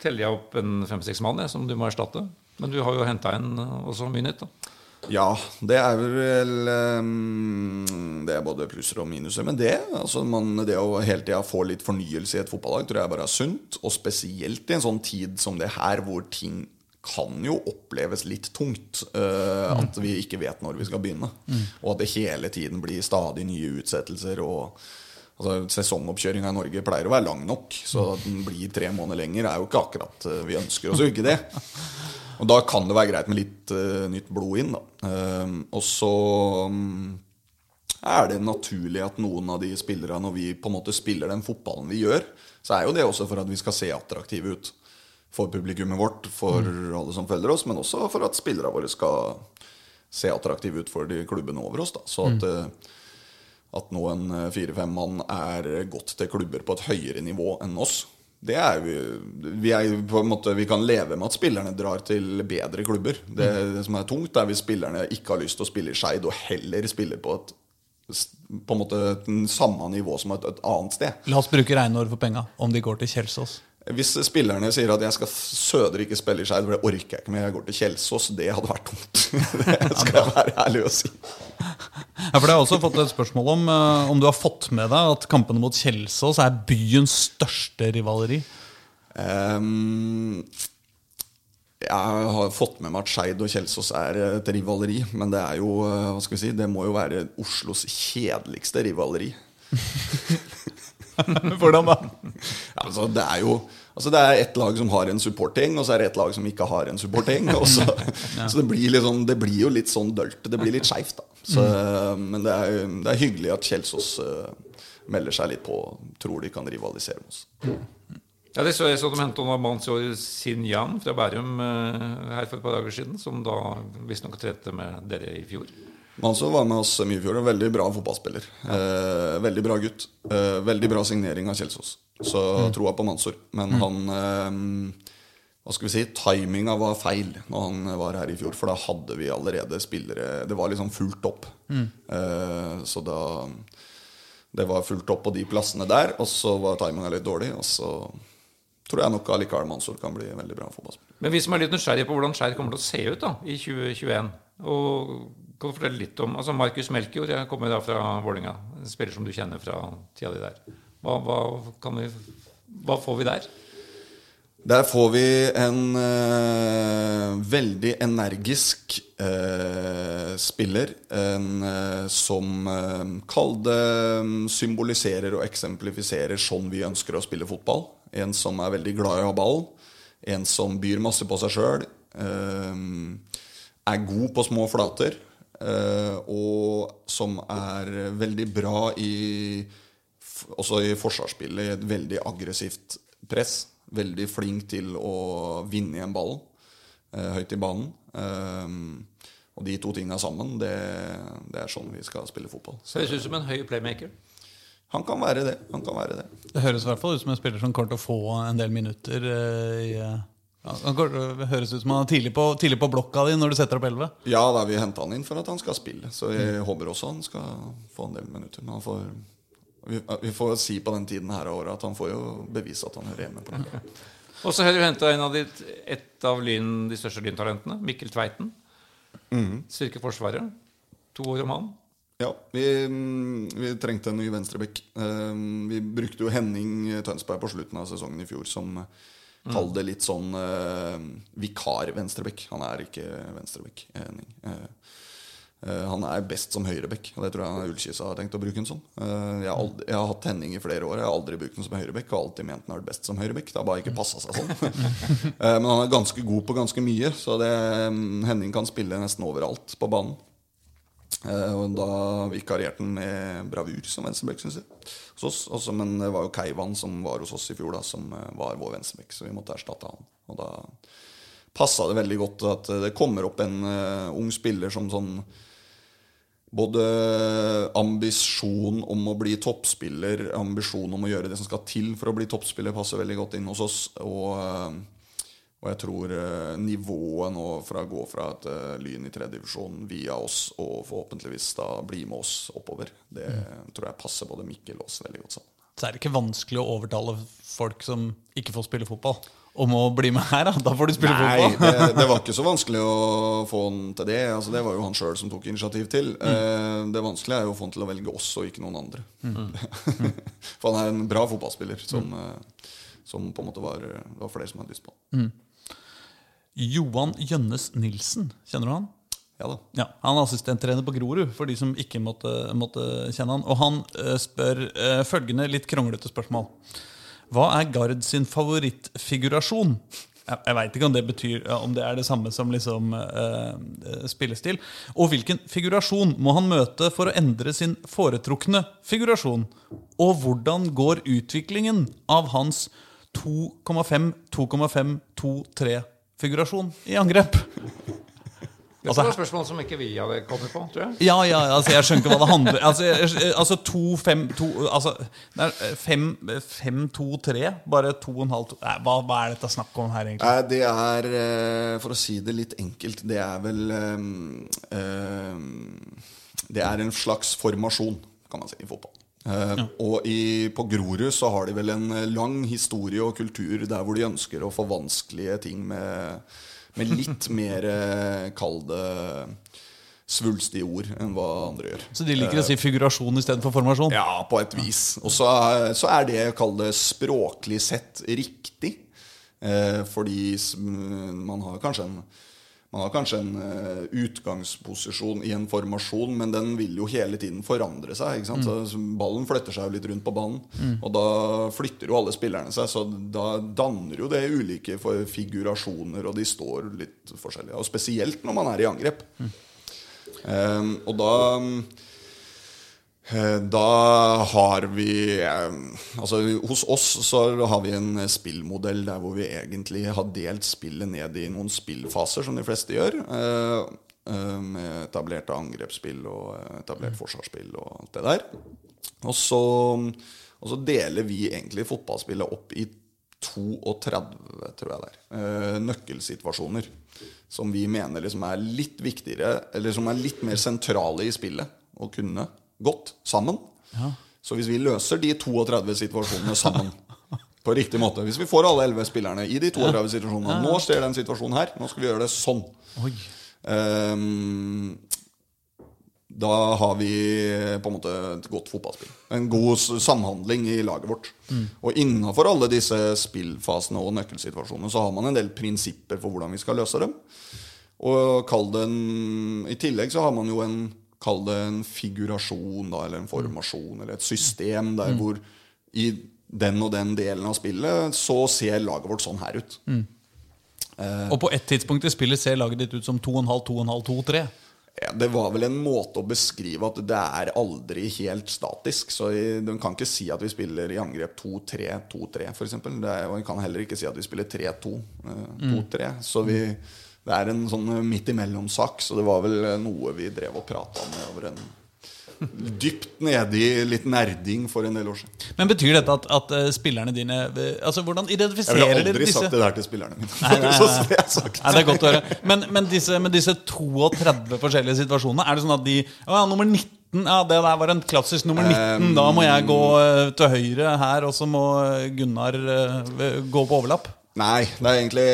teller jeg opp en fem-seks mann jeg, som du må erstatte. Men du har jo henta inn også mye nytt. da. Ja, det er vel um, Det er både plusser og minuser. Men det, altså man, det å hele tida få litt fornyelse i et fotballag tror jeg bare er sunt. Og spesielt i en sånn tid som det her, hvor ting kan jo oppleves litt tungt. Uh, At vi ikke vet når vi skal begynne. Og at det hele tiden blir stadig nye utsettelser. og Altså, Sesongoppkjøringa i Norge pleier å være lang nok, så at den blir tre måneder lenger, er jo ikke akkurat eh, Vi ønsker oss jo ikke det. Og da kan det være greit med litt uh, nytt blod inn, da. Eh, og så um, er det naturlig at noen av de spillerne, når vi på en måte spiller den fotballen vi gjør, så er jo det også for at vi skal se attraktive ut for publikummet vårt, for alle som følger oss, men også for at spillerne våre skal se attraktive ut for de klubbene over oss. Da. Så at, mm. at nå en eh, fire-fem mann er gått til klubber på et høyere nivå enn oss, det er vi, vi, er på en måte, vi kan leve med at spillerne drar til bedre klubber. Det, det som er tungt, er hvis spillerne ikke har lyst til å spille i Skeid, og heller spiller på et på en måte et samme nivå som et, et annet sted. La oss bruke Reinor for penga, om de går til Kjelsås. Hvis spillerne sier at jeg skal søder ikke spille i Skeid, for det orker jeg ikke mer, jeg går til Kjelsås, det hadde vært dumt. Det skal jeg være ærlig å si. Ja, for det har også fått et spørsmål om eh, om du har fått med deg at kampene mot Kjelsås er byens største rivaleri. Um, jeg har fått med meg at Skeid og Kjelsås er et rivaleri, men det er jo, eh, hva skal vi si, det må jo være Oslos kjedeligste rivaleri. Hvordan da? Ja, altså, det er jo altså, Det er ett lag som har en supporting, og så er det ett lag som ikke har en supporting. og Så, så det, blir liksom, det blir jo litt sånn dølt. Det blir litt skeivt, da. Så, Men det er, det er hyggelig at Kjelsås uh, melder seg litt på. Tror de kan rivalisere med oss. Ja, det så jeg så de hentet av Mansour Sinjan fra Bærum eh, her for et par dager siden, som da visstnok trente med dere i fjor. Mansour var med oss mye i fjor. En veldig bra fotballspiller. Eh, veldig bra gutt. Eh, veldig bra signering av Kjelsås. Så troa på Mansor. Men han eh, Hva skal vi si? Timinga var feil når han var her i fjor. For da hadde vi allerede spillere Det var liksom fullt opp. Eh, så da Det var fullt opp på de plassene der, og så var timinga litt dårlig. Og så tror jeg nok allikevel Mansor kan bli en veldig bra fotballspiller. Men vi som er litt nysgjerrige på hvordan Skjær kommer til å se ut da, i 2021 og Kan du fortelle litt om altså Markus Melkjord jeg kommer da fra Vålinga En spiller som du kjenner fra tida di der. Hva, hva, vi, hva får vi der? Der får vi en eh, veldig energisk eh, spiller. En eh, som eh, Kall mm, symboliserer og eksemplifiserer sånn vi ønsker å spille fotball. En som er veldig glad i å ha ball. En som byr masse på seg sjøl. er god på små flater. Eh, og som er veldig bra i også i forsvarsspillet et veldig aggressivt press. Veldig flink til å vinne igjen ballen eh, høyt i banen. Eh, og de to tinga sammen, det, det er sånn vi skal spille fotball. Så Høres ut som en høy playmaker. han kan være det. Han kan være det. Det høres i hvert fall ut som en spiller som kommer til å få en del minutter. i, ja, Det høres ut som han er tidlig på, tidlig på blokka di når du setter opp 11. Ja, da vi henta han inn for at han skal spille. Så jeg håper også han skal få en del minutter. Men han får, vi, vi får si på den tiden her av året at han får jo bevise at han hører hjemme på det. Og så har du henta en av ditt, et av lyn, de største lyntalentene, Mikkel Tveiten. Styrker Forsvaret. To år om han. Ja, vi, mm, vi trengte en ny venstrebekk. Eh, Vi brukte jo Henning Tønsberg på slutten av sesongen i fjor som Kall det litt sånn uh, vikar-venstrebekk. Han er ikke venstrebekk. Henning. Eh, eh, han er best som høyrebekk, og det tror jeg Ullkisa har tenkt å bruke den som. Eh, jeg, har aldri, jeg har hatt Henning i flere år. Jeg har aldri brukt den som høyrebekk og alltid ment den har vært best som høyrebekk. Det har bare ikke passa seg sånn. Men han er ganske god på ganske mye, så det, mm, Henning kan spille nesten overalt på banen. Eh, og da vikarierte han med bravur som venstrebekk, syns jeg. Hos oss. Også, men det var jo Keivan som var hos oss i fjor, da, som eh, var vår venstrebekk. Så vi måtte erstatte han. Og da passa det veldig godt at det kommer opp en uh, ung spiller som sånn både ambisjon om å bli toppspiller, ambisjon om å gjøre det som skal til for å bli toppspiller, passer veldig godt inn hos oss. Og, eh, og jeg tror eh, nivået nå fra å gå fra et eh, Lyn i tredje divisjon via oss og forhåpentligvis da bli med oss oppover, det tror jeg passer både Mikkel og oss veldig godt sammen. Så er det ikke vanskelig å overtale folk som ikke får spille fotball, om å bli med her. Da, da får du spille Nei, fotball. det, det var ikke så vanskelig å få han til det. Altså, det var jo han sjøl som tok initiativ til. Eh, det vanskelige er jo å få han til å velge oss og ikke noen andre. For han er en bra fotballspiller som, mm. som på en måte var, var flere som hadde lyst på han. Johan Jønnes Nilsen, kjenner du han? Ja da. Ja, Han er assistenttrener på Grorud, for de som ikke måtte, måtte kjenne han. Og han eh, spør eh, følgende litt kronglete spørsmål. Hva er Gard sin favorittfigurasjon? Jeg, jeg veit ikke om det betyr ja, Om det er det samme som liksom eh, eh, spillestil. Og hvilken figurasjon må han møte for å endre sin foretrukne figurasjon? Og hvordan går utviklingen av hans 2,5-2,5-2-3-figurasjon i angrep? Dette Altså, var spørsmål som ikke vi hadde kommet på, tror jeg. Ja, ja, altså jeg skjønner ikke hva det handler Altså, jeg- altså to, fem, to Altså, det er fem, fem, to, tre Bare to og en halv to. Nei, hva, hva er dette snakk om her, egentlig? Nei, det er, eh, for å si det litt enkelt, det er vel eh, Det er en slags formasjon, kan man si, i fotball. Eh, Og i, på Grorud så har de vel en eh, lang historie og kultur der hvor de ønsker å få vanskelige ting med, med litt mer kalde kall det svulstige ord enn hva andre gjør. Så de liker å si figurasjon istedenfor formasjon? Ja, på et vis. Og så så er det, kall det språklig sett, riktig. Eh, fordi man har kanskje en man har kanskje en uh, utgangsposisjon i en formasjon, men den vil jo hele tiden forandre seg. sant? Så, ballen flytter seg jo litt rundt på banen, og da flytter jo alle spillerne seg. Så da danner jo det ulike figurasjoner, og de står litt forskjellige. Og spesielt når man er i angrep. Eh, og da Da har vi eh, Altså Hos oss så har vi en spillmodell der hvor vi egentlig har delt spillet ned i noen spillfaser, som de fleste gjør. eh, eh, Med etablerte angrepsspill og eh, etablert forsvarsspill og alt det der. Og så, og så deler vi egentlig fotballspillet opp i 32, tror jeg det er, eh, nøkkelsituasjoner. Som vi mener liksom er litt viktigere, eller som er litt mer sentrale i spillet å kunne godt sammen. Så hvis vi løser de 32 situasjonene sammen på riktig måte Hvis vi får alle 11 spillerne i de 32 situasjonene Nå skjer den situasjonen her. Nå skal vi gjøre det sånn. Ehm, da har vi på en måte et godt fotballspill. En god samhandling i laget vårt. Og innafor alle disse spillfasene og nøkkelsituasjonene så har man en del prinsipper for hvordan vi skal løse dem. Og kall det en, I tillegg så har man jo en Kall det en figurasjon da, eller en formasjon eller et system der hvor i den og den delen av spillet så ser laget vårt sånn her ut. Og på et tidspunkt i spillet ser laget ditt ut som 2,5, 2,5, 2-3. Ja, det var vel en måte å beskrive at det er aldri helt statisk. Så Du kan ikke si at vi spiller i angrep 2-3-2-3, f.eks. Og vi kan heller ikke si at vi spiller 3-2. eh, 2-3. Så vi, det er en sånn midt imellom-sak. Så det var vel eh, noe vi drev og prata med over en Dypt nede i litt nerding for en del år siden. Men betyr dette at, at eh, spillerne dine eh, Altså, Hvordan Jeg identifiserer ville dere aldri disse sagt det der til spillerne mine. Nei, nei, nei. er. Nei, det er godt å høre. Men, men, disse, med disse 32 forskjellige situasjonene, er det sånn at de Å ja, nummer 19 ja, det der var en klassisk nummer 19. Da må jeg gå eh, til høyre her, og så må eh, Gunnar eh, gå på overlapp. Nei, det er egentlig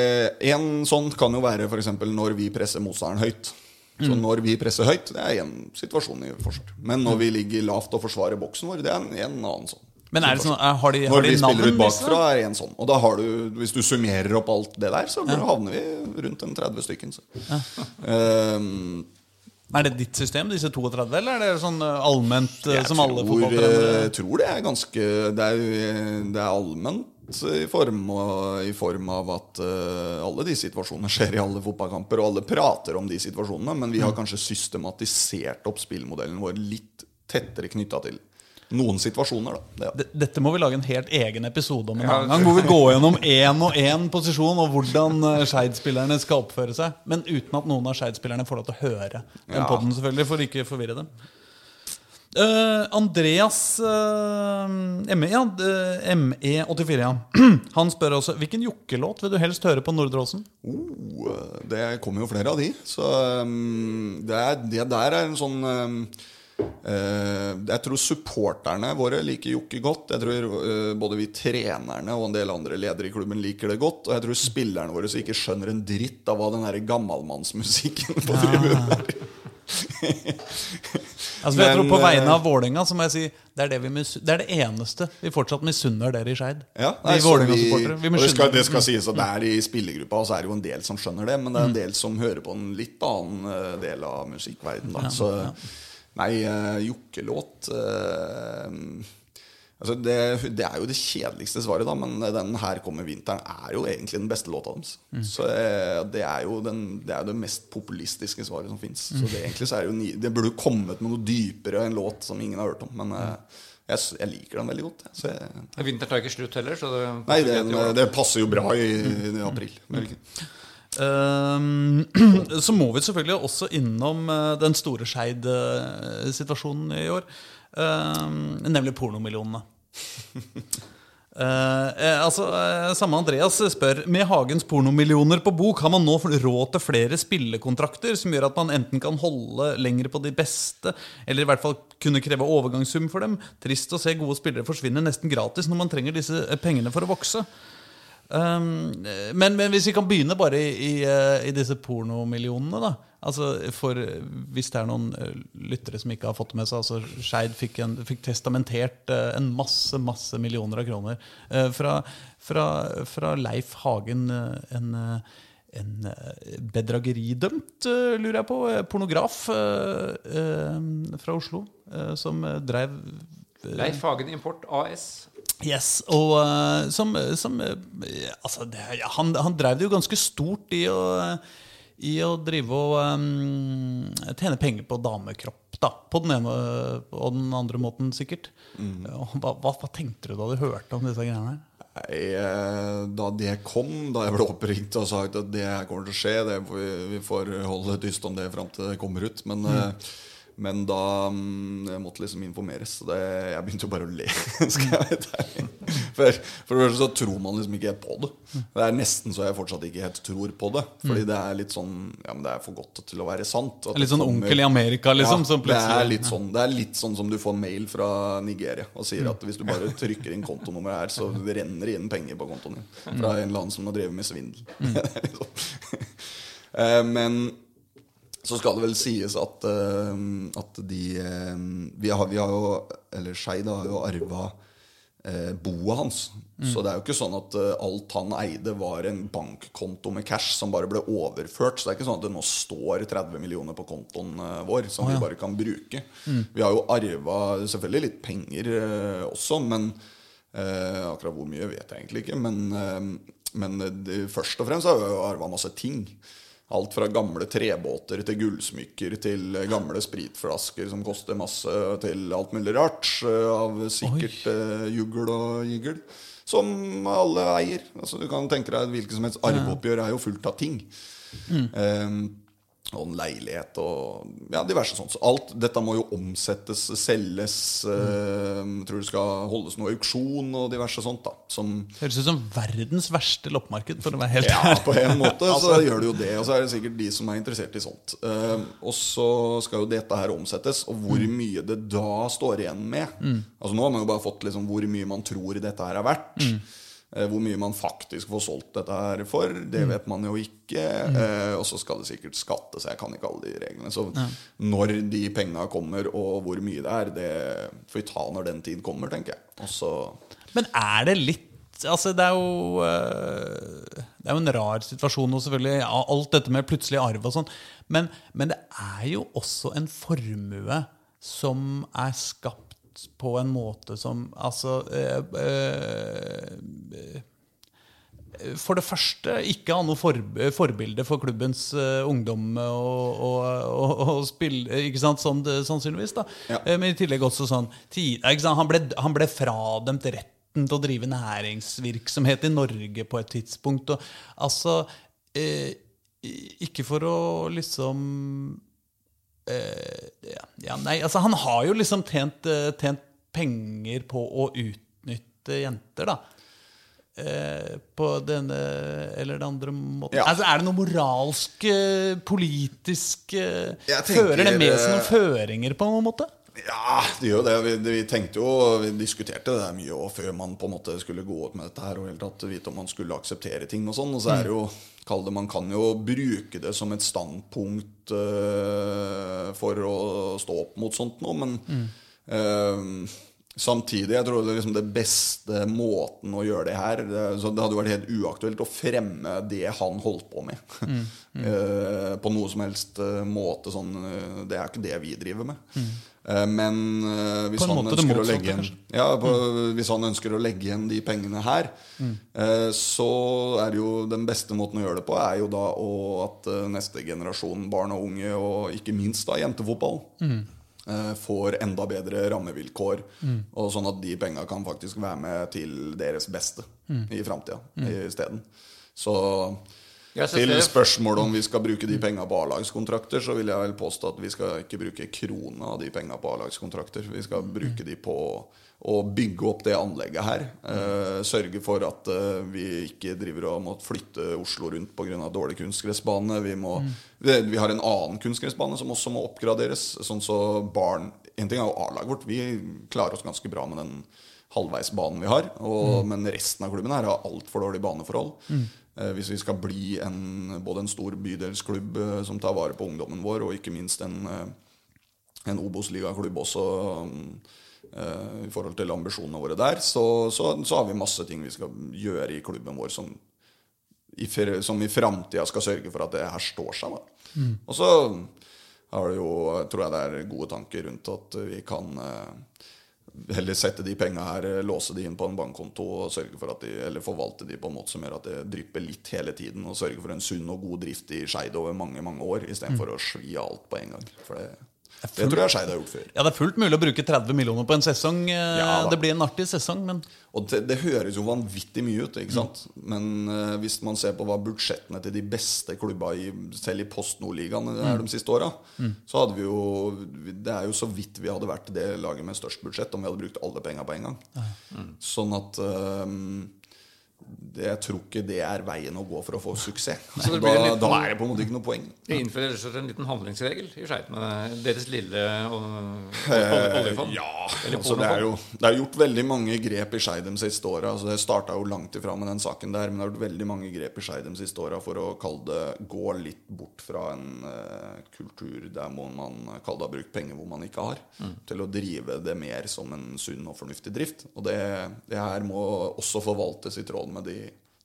En sånn kan jo være f.eks. når vi presser motstanderen høyt. Så Mm. når vi presser høyt, det er én situasjon i forsvar. Men når vi ligger lavt og forsvarer boksen vår, det er en, en annen sånn. Men er det sånn, har de, har Når de spiller ut bakfra, er det en sånn. Og da har du, hvis du summerer opp alt det der, så havner vi rundt en 30 stykken. Så. Ehm, Er det ditt system, disse 32, eller er det sånn eh, allment eh, jeg som alle tror, fotballtrenere Jeg tror det er ganske Det er, det er allment i form, av- i form av at eh, alle de situasjonene skjer i alle fotballkamper, og alle prater om de situasjonene, men vi har kanskje systematisert opp spillmodellen vår litt tettere knytta til noen situasjoner. Da. Det, Dette må vi lage en helt egen episode om en annen gang. Hvor vi går gjennom én og én posisjon og hvordan eh, Skeid-spillerne skal oppføre seg. Men uten at noen av Skeid-spillerne får lov til å høre den Ja. podden, selvfølgelig, for ikke forvirre dem. Uh, Andreas uh, ME, ja, eh, ME84, ja. Han spør også hvilken jokkelåt vil du helst høre på Nordre Åsen? oh, det kommer jo flere av de. Så um, det, er, det der er en sånn um, Jeg tror supporterne våre liker Jokke godt. Jeg tror eh, både vi trenerne og en del andre ledere i klubben liker det godt. Og jeg tror spillerne våre ikke skjønner en dritt av hva den der gammalmannsmusikken på tribunen er. Altså, Men, jeg tror På vegne eh, av Vålerenga må jeg si det er det, vi det er det eneste vi fortsatt misunner dere i Skeid. Ja, Vi nei, Vålerenga-supportere. Vi det, skal, det skal sies at der i spillergruppa så er det jo en del som skjønner det, men det er en del som hører på en litt annen eh, del av musikkverdenen. Ja, Så nei, uh, jokkelåt eh, altså det, det er jo det kjedeligste svaret, da, men den 'Her kommer vinteren' er jo egentlig den beste låta deres. Så eh, det er jo den, det, er det mest populistiske svaret som fins. Så det, egentlig så er det jo ni, Det burde jo kommet med noe dypere en låt som ingen har hørt om. Men eh, jeg, jeg liker den veldig godt. jeg. Så jeg, Vinteren tar ikke slutt heller, så det Nei, det, det passer jo bra i, i april. Men ikke- Ehm, så må vi selvfølgelig også innom eh, den store Skeid-situasjonen i år. Ehm, nemlig pornomillionene. Eh, eh, altså, eh, Samme Andreas spør Med Hagens pornomillioner på bok har man nå råd til flere spillekontrakter som gjør at man enten kan holde lenger på de beste, eller i hvert fall kunne kreve overgangssum for dem. Trist å se gode spillere forsvinne nesten gratis når man trenger disse eh, pengene for å vokse. Um, men, men hvis vi kan begynne bare i, i, eh, i disse pornomillionene, da. Altså for Hvis det er noen eh, lyttere som ikke har fått det med seg altså Skeid fikk, fikk testamentert eh, en masse masse millioner av kroner eh, fra, fra, fra Leif Hagen, eh, en, eh, en eh, bedrageridømt, eh, lurer jeg på, eh, pornograf eh, eh, fra Oslo, eh, som eh, drev eh, Leif Hagen Import AS. Yes, og uh, som, som uh, Altså, det, han, han drev det jo ganske stort i å, i å drive og um, tjene penger på damekropp, da. På den ene og den andre måten, sikkert. Mm. Hva, hva, hva tenkte du da du hørte om disse greiene her? Nei, eh, da det kom, da jeg ble oppringt og sagt at det her kommer til å skje det vi, vi får holde tyst om det fram til det kommer ut. Men, eh, men da um, jeg måtte liksom informeres. Så det, jeg begynte jo bare å le. skal jeg være. For, for det første så tror man liksom ikke helt på det. Det er nesten så jeg fortsatt ikke helt tror på det. Fordi det er litt sånn Ja, men det er for godt til å være sant. Litt sånn kommer- onkel i Amerika, liksom? som det, er litt sånn, det er litt sånn som du får mail fra Nigeria og sier at hvis du bare trykker inn kontonummeret her, så renner det inn penger på kontoen din. Fra en eller annen som har drevet med svindel. Sånn. Eh, Men så skal det vel sies at, uh, at de uh, vi, har, vi har jo Eller Skeid har jo arva uh, boet hans. Så det er jo ikke sånn at eh, alt han eide, var en bankkonto med cash som bare ble overført. Så det er ikke sånn at det nå står 30 millioner på kontoen eh, vår som vi bare kan bruke. Vi har jo arva selvfølgelig litt penger eh, også, men eh, akkurat hvor mye vet jeg egentlig ikke. Men, eh, men det, først og fremst har vi jo arva masse ting. Alt fra gamle trebåter til gullsmykker til gamle spritflasker som koster masse, til alt mulig rart. eh, Av sikkert uh, jugl og jigl. Som alle eier. Altså, du kan tenke deg Hvilket som helst arveoppgjør er jo fullt av ting. Eh, og en leilighet og ja, diverse sånt. Så alt dette må jo omsettes, selges. Eh, tror det skal holdes noe auksjon og diverse sånt. da Som Høres ut som verdens verste loppemarked, for å være helt ja, på en måte så Altså. gjør det jo det. Og så er det sikkert de som er interessert i sånt. Eh, og så skal jo dette her omsettes, og hvor Mm. mye det da står igjen med. Altså Nå har man jo bare fått liksom hvor mye man tror dette her er verdt. Mm. Eh, hvor mye man faktisk får solgt dette her for, det Mm. vet man jo ikke. Eh, og så skal det sikkert skattes, jeg kan ikke alle de reglene. Så når de penga kommer, og hvor mye det er, det får vi ta når den tid kommer, tenker jeg. Også Men er det litt Altså, det er jo øh, Det er jo en rar situasjon, og selvfølgelig ja, alt dette med plutselig arv og sånn. Men, men det er jo også en formue som er skapt på en måte som Altså øh, øh, for det første ikke ha noe for, forbilde for klubbens eh, ungdom og, og, spill, ikke sant, sånn, sannsynligvis. da Ja. Eh, Men i tillegg også sånn? Han, ble, han ble fradømt retten til å drive næringsvirksomhet i Norge på et tidspunkt. Og, altså eh, Ikke for å liksom eh, ja, ja, Nei, altså han har jo liksom tjent, eh, tjent penger på å utnytte jenter, da. Eh, på denne eller den andre måten. Ja. Altså, er det noe moralsk, eh, politisk eh, tenker, Fører det med seg eh, noen føringer på noen måte? Ja, det gjør det. Vi, vi tenkte jo, vi diskuterte det mye og før man på en måte skulle gå opp med dette her og helt tatt vite om man skulle akseptere ting og sånn. Og så er det jo, kall det, Man kan jo bruke det som et standpunkt uh, for å stå opp mot sånt noe, men eh, Samtidig, jeg tror det er liksom det beste måten å gjøre det her det, så det hadde vært helt uaktuelt å fremme det han holdt på med. Eh, på noe som helst måte. Sånn, det er ikke det vi driver med. Eh, men eh, hvis han motsatte, igjen ja, på, Hvis han ønsker å legge igjen de pengene her, eh, så er jo den beste måten å gjøre det på, er jo da å, at eh, neste generasjon barn og unge, og ikke minst da jentefotball, mm. får enda bedre rammevilkår. Og sånn at de penga kan faktisk være med til deres beste i framtida isteden. Så Til spørsmålet om vi skal bruke de penga på A-lagskontrakter, så vil jeg vel påstå at vi skal ikke bruke krona av de penga på A-lagskontrakter. Vi skal bruke de på å bygge opp det anlegget her. Eh, sørge for at eh, vi ikke driver og må flytte Oslo rundt pga. dårlig kunstgressbane. Vi, må, vi, vi har en annen kunstgressbane som også må oppgraderes. Sånn så barn En ting er jo A-laget vårt. Vi klarer oss ganske bra med den halvveisbanen vi har. Og, Men resten av klubben her har altfor dårlige baneforhold. Eh, hvis vi skal bli en, både en stor bydelsklubb eh, som tar vare på ungdommen vår, og ikke minst en, eh, en Obos-ligaklubb også eh, i forhold til ambisjonene våre der, så, så, så har vi masse ting vi skal gjøre i klubben vår som i, som i framtida skal sørge for at det her står seg. Da. Og så har det jo, tror jeg det er gode tanker rundt at vi kan eh, heller sette de penga her, eh, låse de inn på en bankkonto og sørge for at de, eller forvalte de på en måte som gjør at det drypper litt hele tiden. Og sørge for en sunn og god drift i Skeid over mange mange år, istedenfor for å svi alt på en gang. For det, det tror jeg Skeid har gjort før. Ja, Det er fullt mulig å bruke 30 millioner på en sesong. Eh, Ja, det blir en artig sesong, men Og det, det høres jo vanvittig mye ut, ikke sant? Men uh, hvis man ser på hva budsjettene til de beste klubba i, selv i Post Nord-ligaen er de siste åra, så hadde vi jo Det er jo så vidt vi hadde vært det laget med størst budsjett om vi hadde brukt alle penga på en gang. Sånn at eh, det, Jeg tror ikke det er veien å gå for å få suksess. Så da, liten- da er det på en måte ikke noe poeng. Det og en liten handlingsregel i Skeid med deres lille Eh, oljefond. Ja, altså det, er jo, det er gjort veldig mange grep i Skeid de siste åra. Altså det starta jo langt ifra med den saken der, men det har gjort veldig mange grep i Skeid de siste åra for å det gå litt bort fra en uh, kultur der må man kalle det har brukt penger hvor man ikke har, Mm. til å drive det mer som en sunn og fornuftig drift. Og det, det her må også forvaltes i tråd med de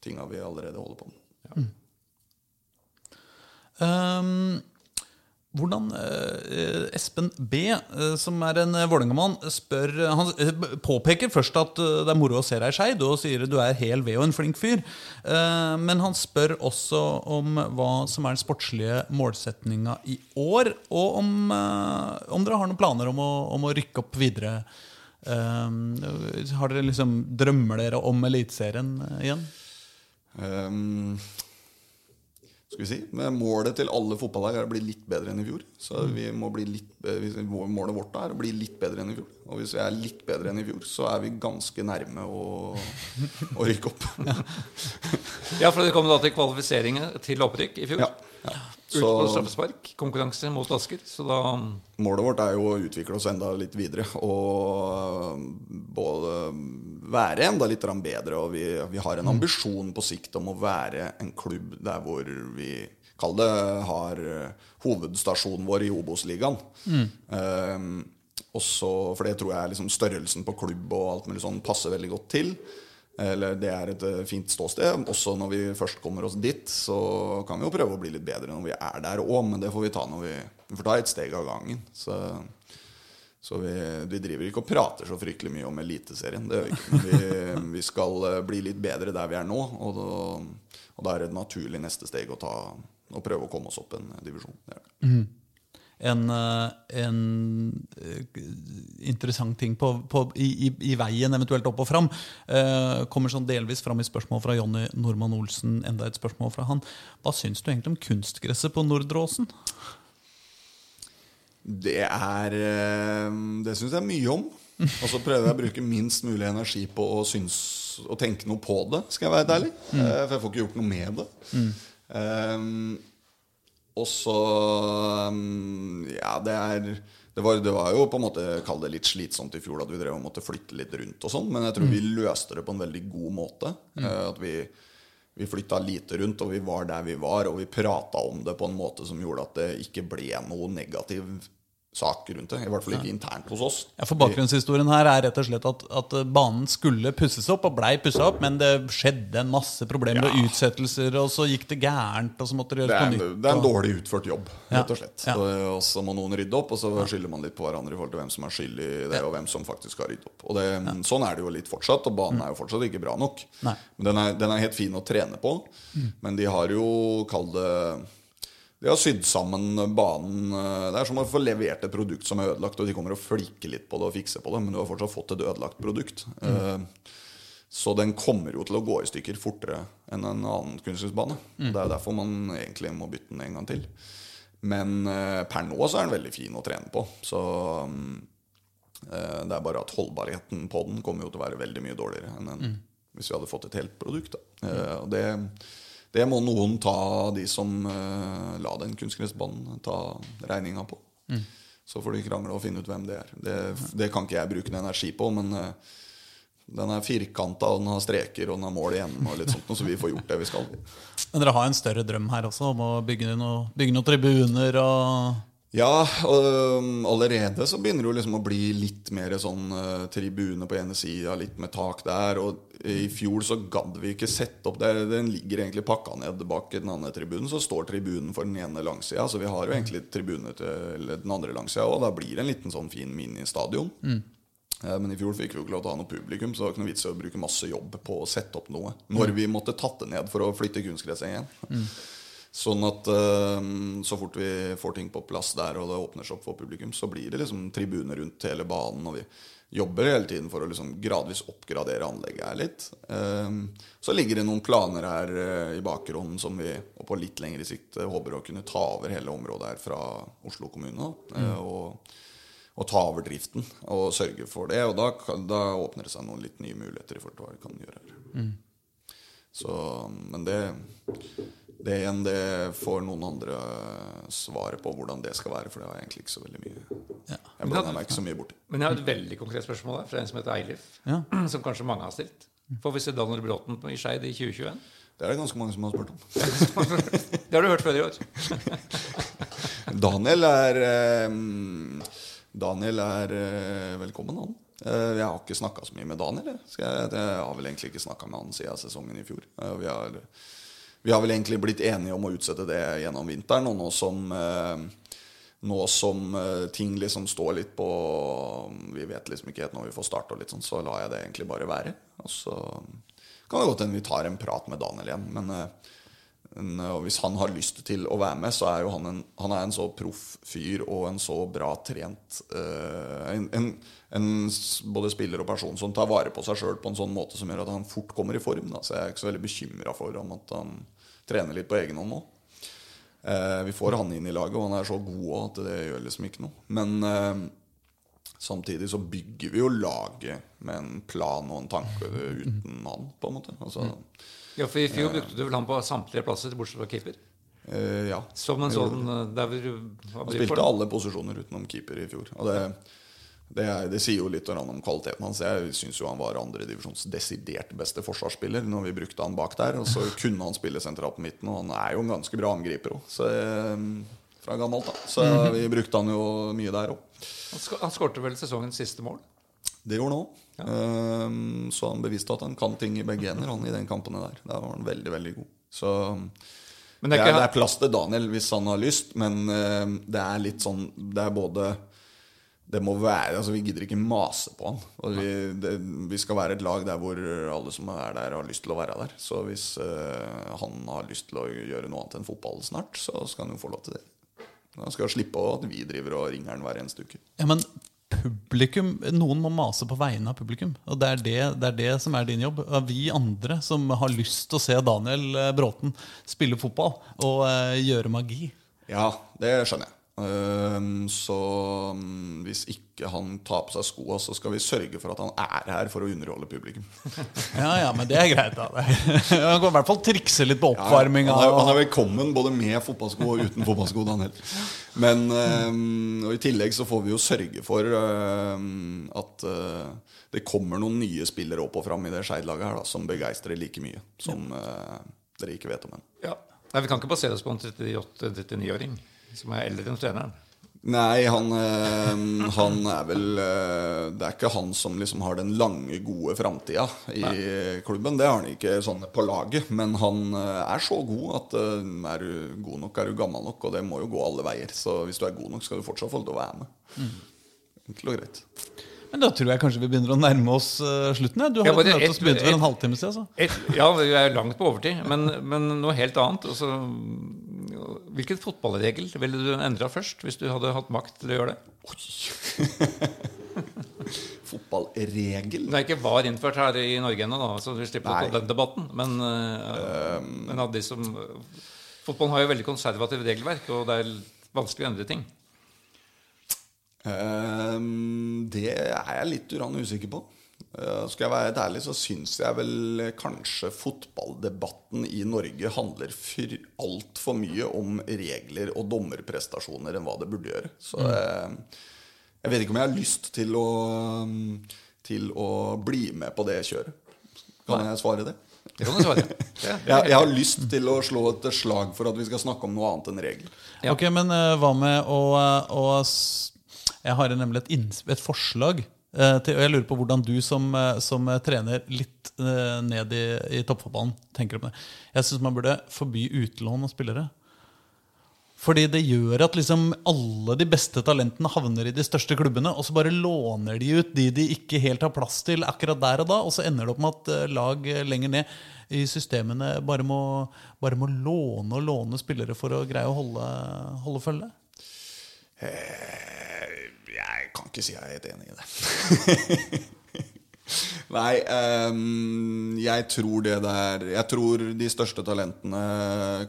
tinga vi allerede holder på med. Ehm, hvordan uh, Espen B, uh, som er en uh, Vålerenga-mann, spør Han påpeker først at det er moro å se deg i Skeid, og sier du er hel ved og en flink fyr. Eh, men han spør også om hva som er den sportslige målsetninga i år, og om, om dere har noen planer om å, om å rykke opp videre. Eh, har dere liksom Drømmer dere om Eliteserien igjen? Ehm, skal vi si, men Målet til alle fotballag er å bli litt bedre enn i fjor. Så vi må bli litt, Målet vårt er å bli litt bedre enn i fjor. Og hvis vi er litt bedre enn i fjor, så er vi ganske nærme å, å rykke opp. Ja, for det kom da til kvalifisering til opprykk i fjor. Ja, ja. Ut på straffespark. Konkurranse mot Asker. Så da målet vårt er jo å utvikle oss enda litt videre. Og både være enda litt bedre. Og vi, vi har en ambisjon på sikt om å være en klubb der hvor vi Kall det har hovedstasjonen vår i Obos-ligaen. Eh, også, for det tror jeg liksom størrelsen på klubb og alt mulig sånn passer veldig godt til. Eller det er et eh, fint ståsted. Også når vi først kommer oss dit, så kan vi jo prøve å bli litt bedre når vi er der òg, men det får vi ta når vi, vi får ta et steg av gangen. Så, så vi, vi driver ikke og prater så fryktelig mye om Eliteserien. Det gjør vi ikke. Men vi, vi skal eh, bli litt bedre der vi er nå, og da, og da er det et naturlig neste steg å ta og prøve å komme oss opp en divisjon. Det det. En, eh, en eh, interessant ting på, på, i, i, veien, eventuelt opp og fram. eh, kommer sånn delvis fram i spørsmål fra Jonny Normann Olsen. Enda et spørsmål fra han. Hva syns du egentlig om kunstgresset på Nordre-Åsen? Det er eh, Det syns jeg mye om. Og så prøver jeg å bruke minst mulig energi på å synes tenke noe på det, skal jeg være ærlig. Mm. For jeg får ikke gjort noe med det. Um, og så um, Ja, det er det var, det var jo på en måte Kall det litt slitsomt i fjor at vi drev og måtte flytte litt rundt og sånn, men jeg tror vi løste det på en veldig god måte. Eh, At vi, vi flytta lite rundt, og vi var der vi var, og vi prata om det på en måte som gjorde at det ikke ble noe negativ sak rundt det. I hvert fall ikke internt hos oss. Ja, for Bakgrunnshistorien her er rett og slett at, at banen skulle pusses opp, og blei pussa opp, men det skjedde en masse problemer og utsettelser, og så gikk det gærent, og så måtte det Det gjøres på nytt. nytt. det er en dårlig utført jobb, Ja. rett og slett. Ja. Og, og så må noen rydde opp, og så skylder man litt på hverandre i forhold til hvem som er skyld i det, og hvem som faktisk har ryddet opp. Og det, Sånn er det jo litt fortsatt, og banen er jo fortsatt ikke bra nok. Mm. Nei. Mm. Men den er, den er helt fin å trene på, men de har jo, kall det de har sydd sammen banen eh, Det er som å få levert et produkt som er ødelagt, og de kommer og flikker litt på det og fikser på det, men du har fortsatt fått et ødelagt produkt. Mm. Eh, Så den kommer jo til å gå i stykker fortere enn en annen kunstgressbane. Det er jo derfor man egentlig må bytte den en gang til. Men eh, per nå så er den veldig fin å trene på. Så mm, det er bare at holdbarheten på den kommer jo til å være veldig mye dårligere enn en, hvis vi hadde fått et helt produkt. Da. Eh, og det, det må noen ta, de som uh, la den kunstgressbanen, ta regninga på. Så får de krangle og finne ut hvem det er. Det, det kan ikke jeg bruke noe energi på, men uh, den er firkanta, og den har streker, og den har mål igjen, og litt sånt, så vi får gjort det vi skal. Men dere har en større drøm her også, om å bygge noen noe tribuner og Ja, og um, allerede så begynner det jo liksom å bli litt mer sånn uh, tribune på ene sida, litt med tak der. Og i fjor så gadd vi ikke sette opp der. Den ligger egentlig pakka ned bak den andre tribunen. Så står tribunen for den ene langsida. Så vi har jo egentlig tribune til den andre langsida, og da blir det en liten sånn fin ministadion. Eh, Men i fjor fikk vi jo ikke lov til å ha noe publikum, så det var ikke noe vits i å bruke masse jobb på å sette opp noe. Når vi måtte tatt det ned for å flytte kunstgresset igjen. Sånn at eh, så fort vi får ting på plass der, og det åpner seg opp for publikum, så blir det liksom tribuner rundt hele banen. Og vi jobber hele tiden for å liksom gradvis oppgradere anlegget her litt. Eh, Så ligger det noen planer her eh, i bakgrunnen som vi og på litt lengre sikt håper å kunne ta over hele området her fra Oslo kommune. eh, Og, og ta over driften og sørge for det. Og da, da åpner det seg noen litt nye muligheter i forhold til hva vi kan gjøre her. Så, men det, det igjen, det får noen andre svaret på hvordan det skal være, for det har jeg egentlig ikke så veldig mye Ja. Jeg blander meg ikke så mye borti. Men jeg har et veldig konkret spørsmål der, fra en som heter Eilif. Ja. Som kanskje mange har stilt. Får vi se Daniel Bråten i Skeid i 2021? Det er det ganske mange som har spurt om. Det har du hørt før i år. Daniel er eh, Daniel er eh, velkommen, han. Eh, jeg har ikke snakka så mye med Daniel. Jeg, Skal jeg, jeg har vel egentlig ikke snakka med han siden sesongen i fjor. Eh, vi, har, vi har vel egentlig blitt enige om å utsette det gjennom vinteren. Og nå som, eh, nå som eh, ting liksom står litt på Vi vet liksom ikke helt når vi får starte, og litt sånn, så lar jeg det egentlig bare være. Og så kan det godt hende vi tar en prat med Daniel igjen. Men eh, hvis han har lyst til å være med, så er jo han en, han er en så proff fyr og en så bra trent en, en, en både spiller og person som tar vare på seg sjøl på en sånn måte som gjør at han fort kommer i form. Da. Så jeg er ikke så veldig bekymra for om at han trener litt på egen hånd nå. Eh, vi får han inn i laget, og han er så god òg at det gjør liksom ikke noe. Men eh, samtidig så bygger vi jo laget med en plan og en tanke uten han, på en måte. Altså, Ja, for I fjor brukte du vel han på samtlige plasser, bortsett fra keeper. eh, ja. Som en sånn eh, Han spilte alle posisjoner utenom keeper i fjor. Og det, det, det sier jo litt om kvaliteten hans. Jeg syns han var andredivisjons desidert beste forsvarsspiller når vi brukte han bak der. Og så kunne han spille sentralt på midten, og han er jo en ganske bra angriper òg. Fra gammelt, da. Så vi brukte han jo mye der òg. Han sk- Han skårte vel sesongens siste mål. Det gjorde han òg. Ehm, så han beviste at han kan ting i begge hender, han i den kampene der. Der var han veldig, veldig god. Så Men det det er, er det er plass til Daniel hvis han har lyst, men uh, det er litt sånn Det er både Det må være Altså, vi gidder ikke mase på han. Og vi, det, vi skal være et lag der hvor alle som er der, har lyst til å være der. Så hvis uh, han har lyst til å gjøre noe annet enn fotball snart, så skal han jo få lov til det. Han skal slippe at vi driver og ringer han hver eneste uke. Ja, men publikum Noen må mase på vegne av publikum. Og det er det, det er det som er din jobb. Vi andre som har lyst til å se Daniel eh, Bråten spille fotball og uh, gjøre magi. Ja, det skjønner jeg. Ehm, så mm, hvis ikke han tar på seg skoa, så skal vi sørge for at han er her for å underholde publikum. Ja, ja, men det er greit. da Han kan i hvert fall trikse litt på oppvarminga. han, er, han er velkommen både med fotballsko og uten fotballsko. Daniel. Men ehm, og i tillegg så får vi jo sørge for ehm, at eh, det kommer noen nye spillere opp og fram i det Skeid-laget her da, som begeistrer like mye som eh, dere ikke vet om ennå. Ja. Nei, Vi kan ikke basere oss på en 38-39-åring som er eldre enn treneren. Nei, han, eh, han er vel eh, Det er ikke han som liksom har den lange, gode framtida i klubben. Det har han ikke sånn på laget. Men han eh, er så god at er du god nok, er du gammel nok. Og det må jo gå alle veier. Så hvis du er god nok, skal du fortsatt få lov til å være med. Enkelt og greit. Men da tror jeg kanskje vi begynner å nærme oss slutten. Ja. Du har Ja, et møte ett- for en halvtime siden. Altså. Ja, vi er langt på overtid, men, men noe helt annet. Altså, hvilken fotballregel ville du endra først, hvis du hadde hatt makt til å gjøre det? fotballregel. Det er ikke VAR innført her i Norge ennå, så vi slipper å Nei. ta den debatten. Men, eh, men av de som Fotballen har jo veldig konservativt regelverk, og det er vanskelig å endre ting. Um, det er jeg litt uran usikker på. Eh, skal jeg være helt ærlig, så syns jeg vel kanskje fotballdebatten i Norge handler altfor mye om regler og dommerprestasjoner enn hva det burde gjøre. Så eh, jeg vet ikke om jeg har lyst til å, til å bli med på det kjøret. Kan jeg svare det? Det kan du svare. Det, Jeg, jeg har lyst til å slå et slag for at vi skal snakke om noe annet enn regler. Ja. Ok, men uh, hva med å, å Jeg har nemlig et, et forslag. Eh, og jeg lurer på hvordan du som, eh, som eh, trener litt ned i, i toppfotballen tenker om det. Jeg syns man burde forby utlån av spillere. Fordi det gjør at liksom alle de beste talentene havner i de største klubbene, og så bare låner de ut de de ikke helt har plass til akkurat der og da, og så ender det opp med at lag lenger ned i systemene bare må, bare må låne og låne spillere for å greie å holde, holde følge. Jeg kan ikke si jeg er helt enig i det. Nei, um, jeg tror det der Jeg tror de største talentene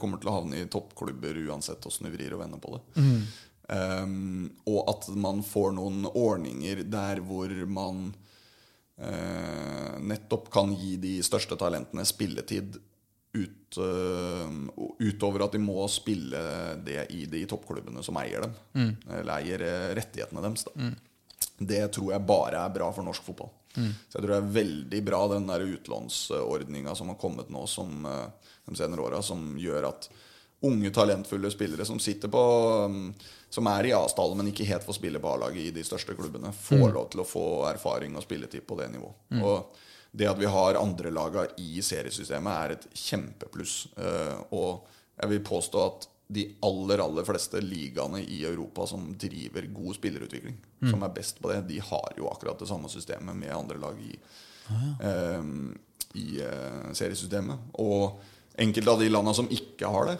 kommer til å havne i toppklubber uansett åssen du vrir og vender på det. Ehm, og at man får noen ordninger der hvor man uh, nettopp kan gi de største talentene spilletid ut, eh, utover at de må spille det i de toppklubbene som eier dem. Eller eier eh, rettighetene deres. Da. Det tror jeg bare er bra for norsk fotball. Så jeg tror det er veldig bra den der utlånsordninga som har kommet nå som, eh, de senere åra, som gjør at unge, talentfulle spillere som sitter på mm, Som er i A-stallen, men ikke helt får spille på A-laget i de største klubbene, får lov til å få erfaring og spilletid på det nivået. Og det at vi har andrelaga i seriesystemet, er et kjempepluss. Eh, og jeg vil påstå at de aller aller fleste ligaene i Europa som driver god spillerutvikling, som er best på det, de har jo akkurat det samme systemet med andre lag i, eh, i eh, seriesystemet. Og enkelte av de landene som ikke har det,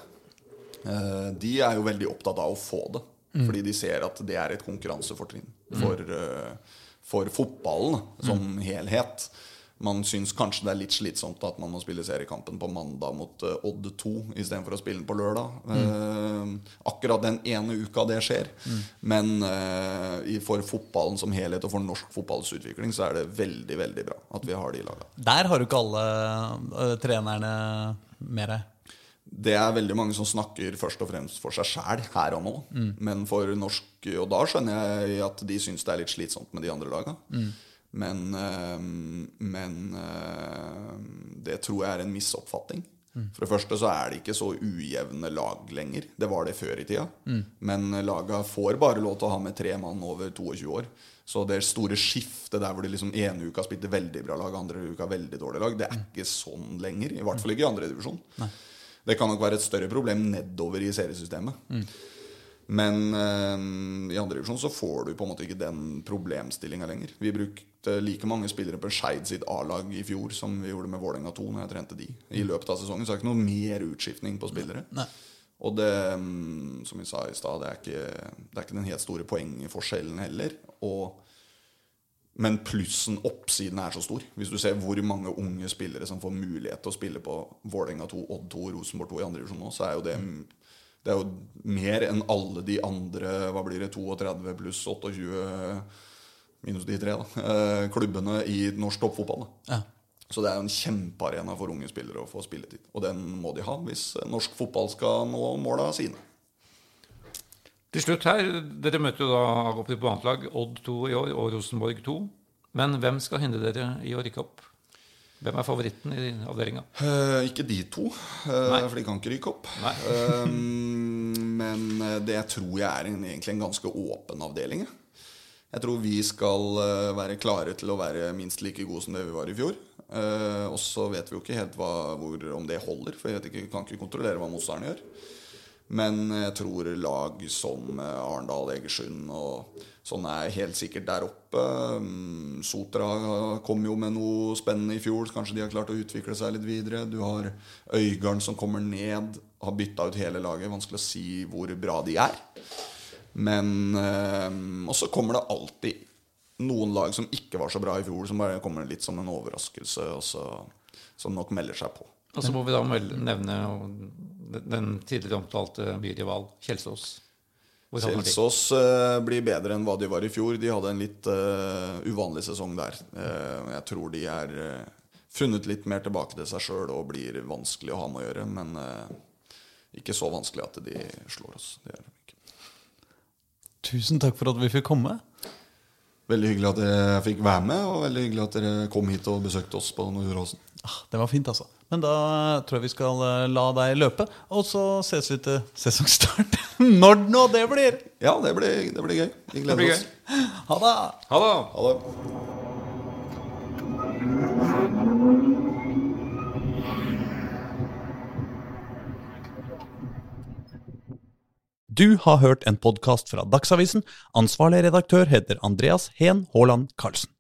eh, de er jo veldig opptatt av å få det. Fordi de ser at det er et konkurransefortrinn for, eh, for fotballen som helhet. Man syns kanskje det er litt slitsomt at man må spille seriekampen på mandag mot eh, Odd 2 istedenfor å spille den på lørdag. Eh, akkurat den ene uka det skjer. Men eh, for fotballen som helhet og for norsk fotballs utvikling så er det veldig veldig bra at vi har de laga. Der har jo ikke alle ø, trenerne med deg. Det er veldig mange som snakker først og fremst for seg sjæl her og nå. Men for norsk Og da skjønner jeg at de syns det er litt slitsomt med de andre laga. Men, eh, men eh, det tror jeg er en misoppfatning. For det første så er det ikke så ujevne lag lenger. Det var det før i tida. Men laga får bare lov til å ha med tre mann over 22 år. Så det store skiftet der hvor de liksom ene uka spilte veldig bra lag, andre uka veldig dårlig lag, det er ikke sånn lenger. I hvert fall ikke i andre divisjon. Det kan nok være et større problem nedover i seriesystemet. Men eh, i andre divisjon så får du på en måte ikke den problemstillinga lenger. Vi brukte like mange spillere på Skeid sitt A-lag i fjor som vi gjorde med Vålerenga 2 når jeg trente de. I løpet av sesongen så er det ikke noe mer utskiftning på spillere. Nei. Og det, mm, som vi sa i stad, det, det er ikke den helt store poengforskjellen heller. Og, men plussen, oppsiden, er så stor. Hvis du ser hvor mange unge spillere som får mulighet til å spille på Vålerenga 2, Odd 2, Rosenborg 2 i andre divisjon nå, så er jo det det er jo mer enn alle de andre hva blir det, 32 pluss 28 minus de tre da, eh, klubbene i norsk toppfotball. Da. Ja. Så det er jo en kjempearena for unge spillere å få spilletid. Og den må de ha hvis norsk fotball skal nå måla sine. Til slutt her, Dere møter jo da opp på annet lag, Odd 2 i år og Rosenborg 2. Men hvem skal hindre dere i å rykke opp? Hvem er favoritten i avdelinga? Eh, ikke de to, eh, for de kan ikke rykke opp. Eh, men eh, det tror jeg er en, egentlig en ganske åpen avdeling. jeg. Tror vi skal eh, være klare til å være minst like gode som det vi var i fjor. Eh, og så vet vi jo ikke helt hva, hvor, om det holder, for jeg ikke, kan ikke kontrollere hva motstanderen gjør. Men jeg tror lag som Arendal, Egersund og sånn er helt sikkert der oppe. Mm, Sotra kom jo med noe spennende i fjor. Kanskje de har klart å utvikle seg litt videre. Du har Øygarden som kommer ned, har bytta ut hele laget. Vanskelig å si hvor bra de er. Men eh, Og så kommer det alltid noen lag som ikke var så bra i fjor, som bare kommer litt som en overraskelse, så, som nok melder seg på. Og så må vi da nevne den tidligere omtalte byrival Kjelsås. Kjelsås eh, blir bedre enn hva de var i fjor. De hadde en litt uh, uvanlig sesong der. Uh, jeg tror de er funnet litt mer tilbake til seg sjøl og blir vanskelig å ha med å gjøre. Men ikke så vanskelig at de slår oss. Tusen takk for at vi fikk komme. Veldig hyggelig at dere fikk være med, og veldig hyggelig at dere kom hit og besøkte oss på Nordåsen. Ah, det var fint, altså. Men da tror jeg vi skal eh, la deg løpe, og så ses vi til sesongstart. Når nå det blir! Ja, det blir, det blir gøy. Vi gleder blir oss. gøy. Ha det! Ha det! Ha det. Du har hørt en podkast fra Dagsavisen. Ansvarlig redaktør heter Andreas Heen Haaland Karlsen.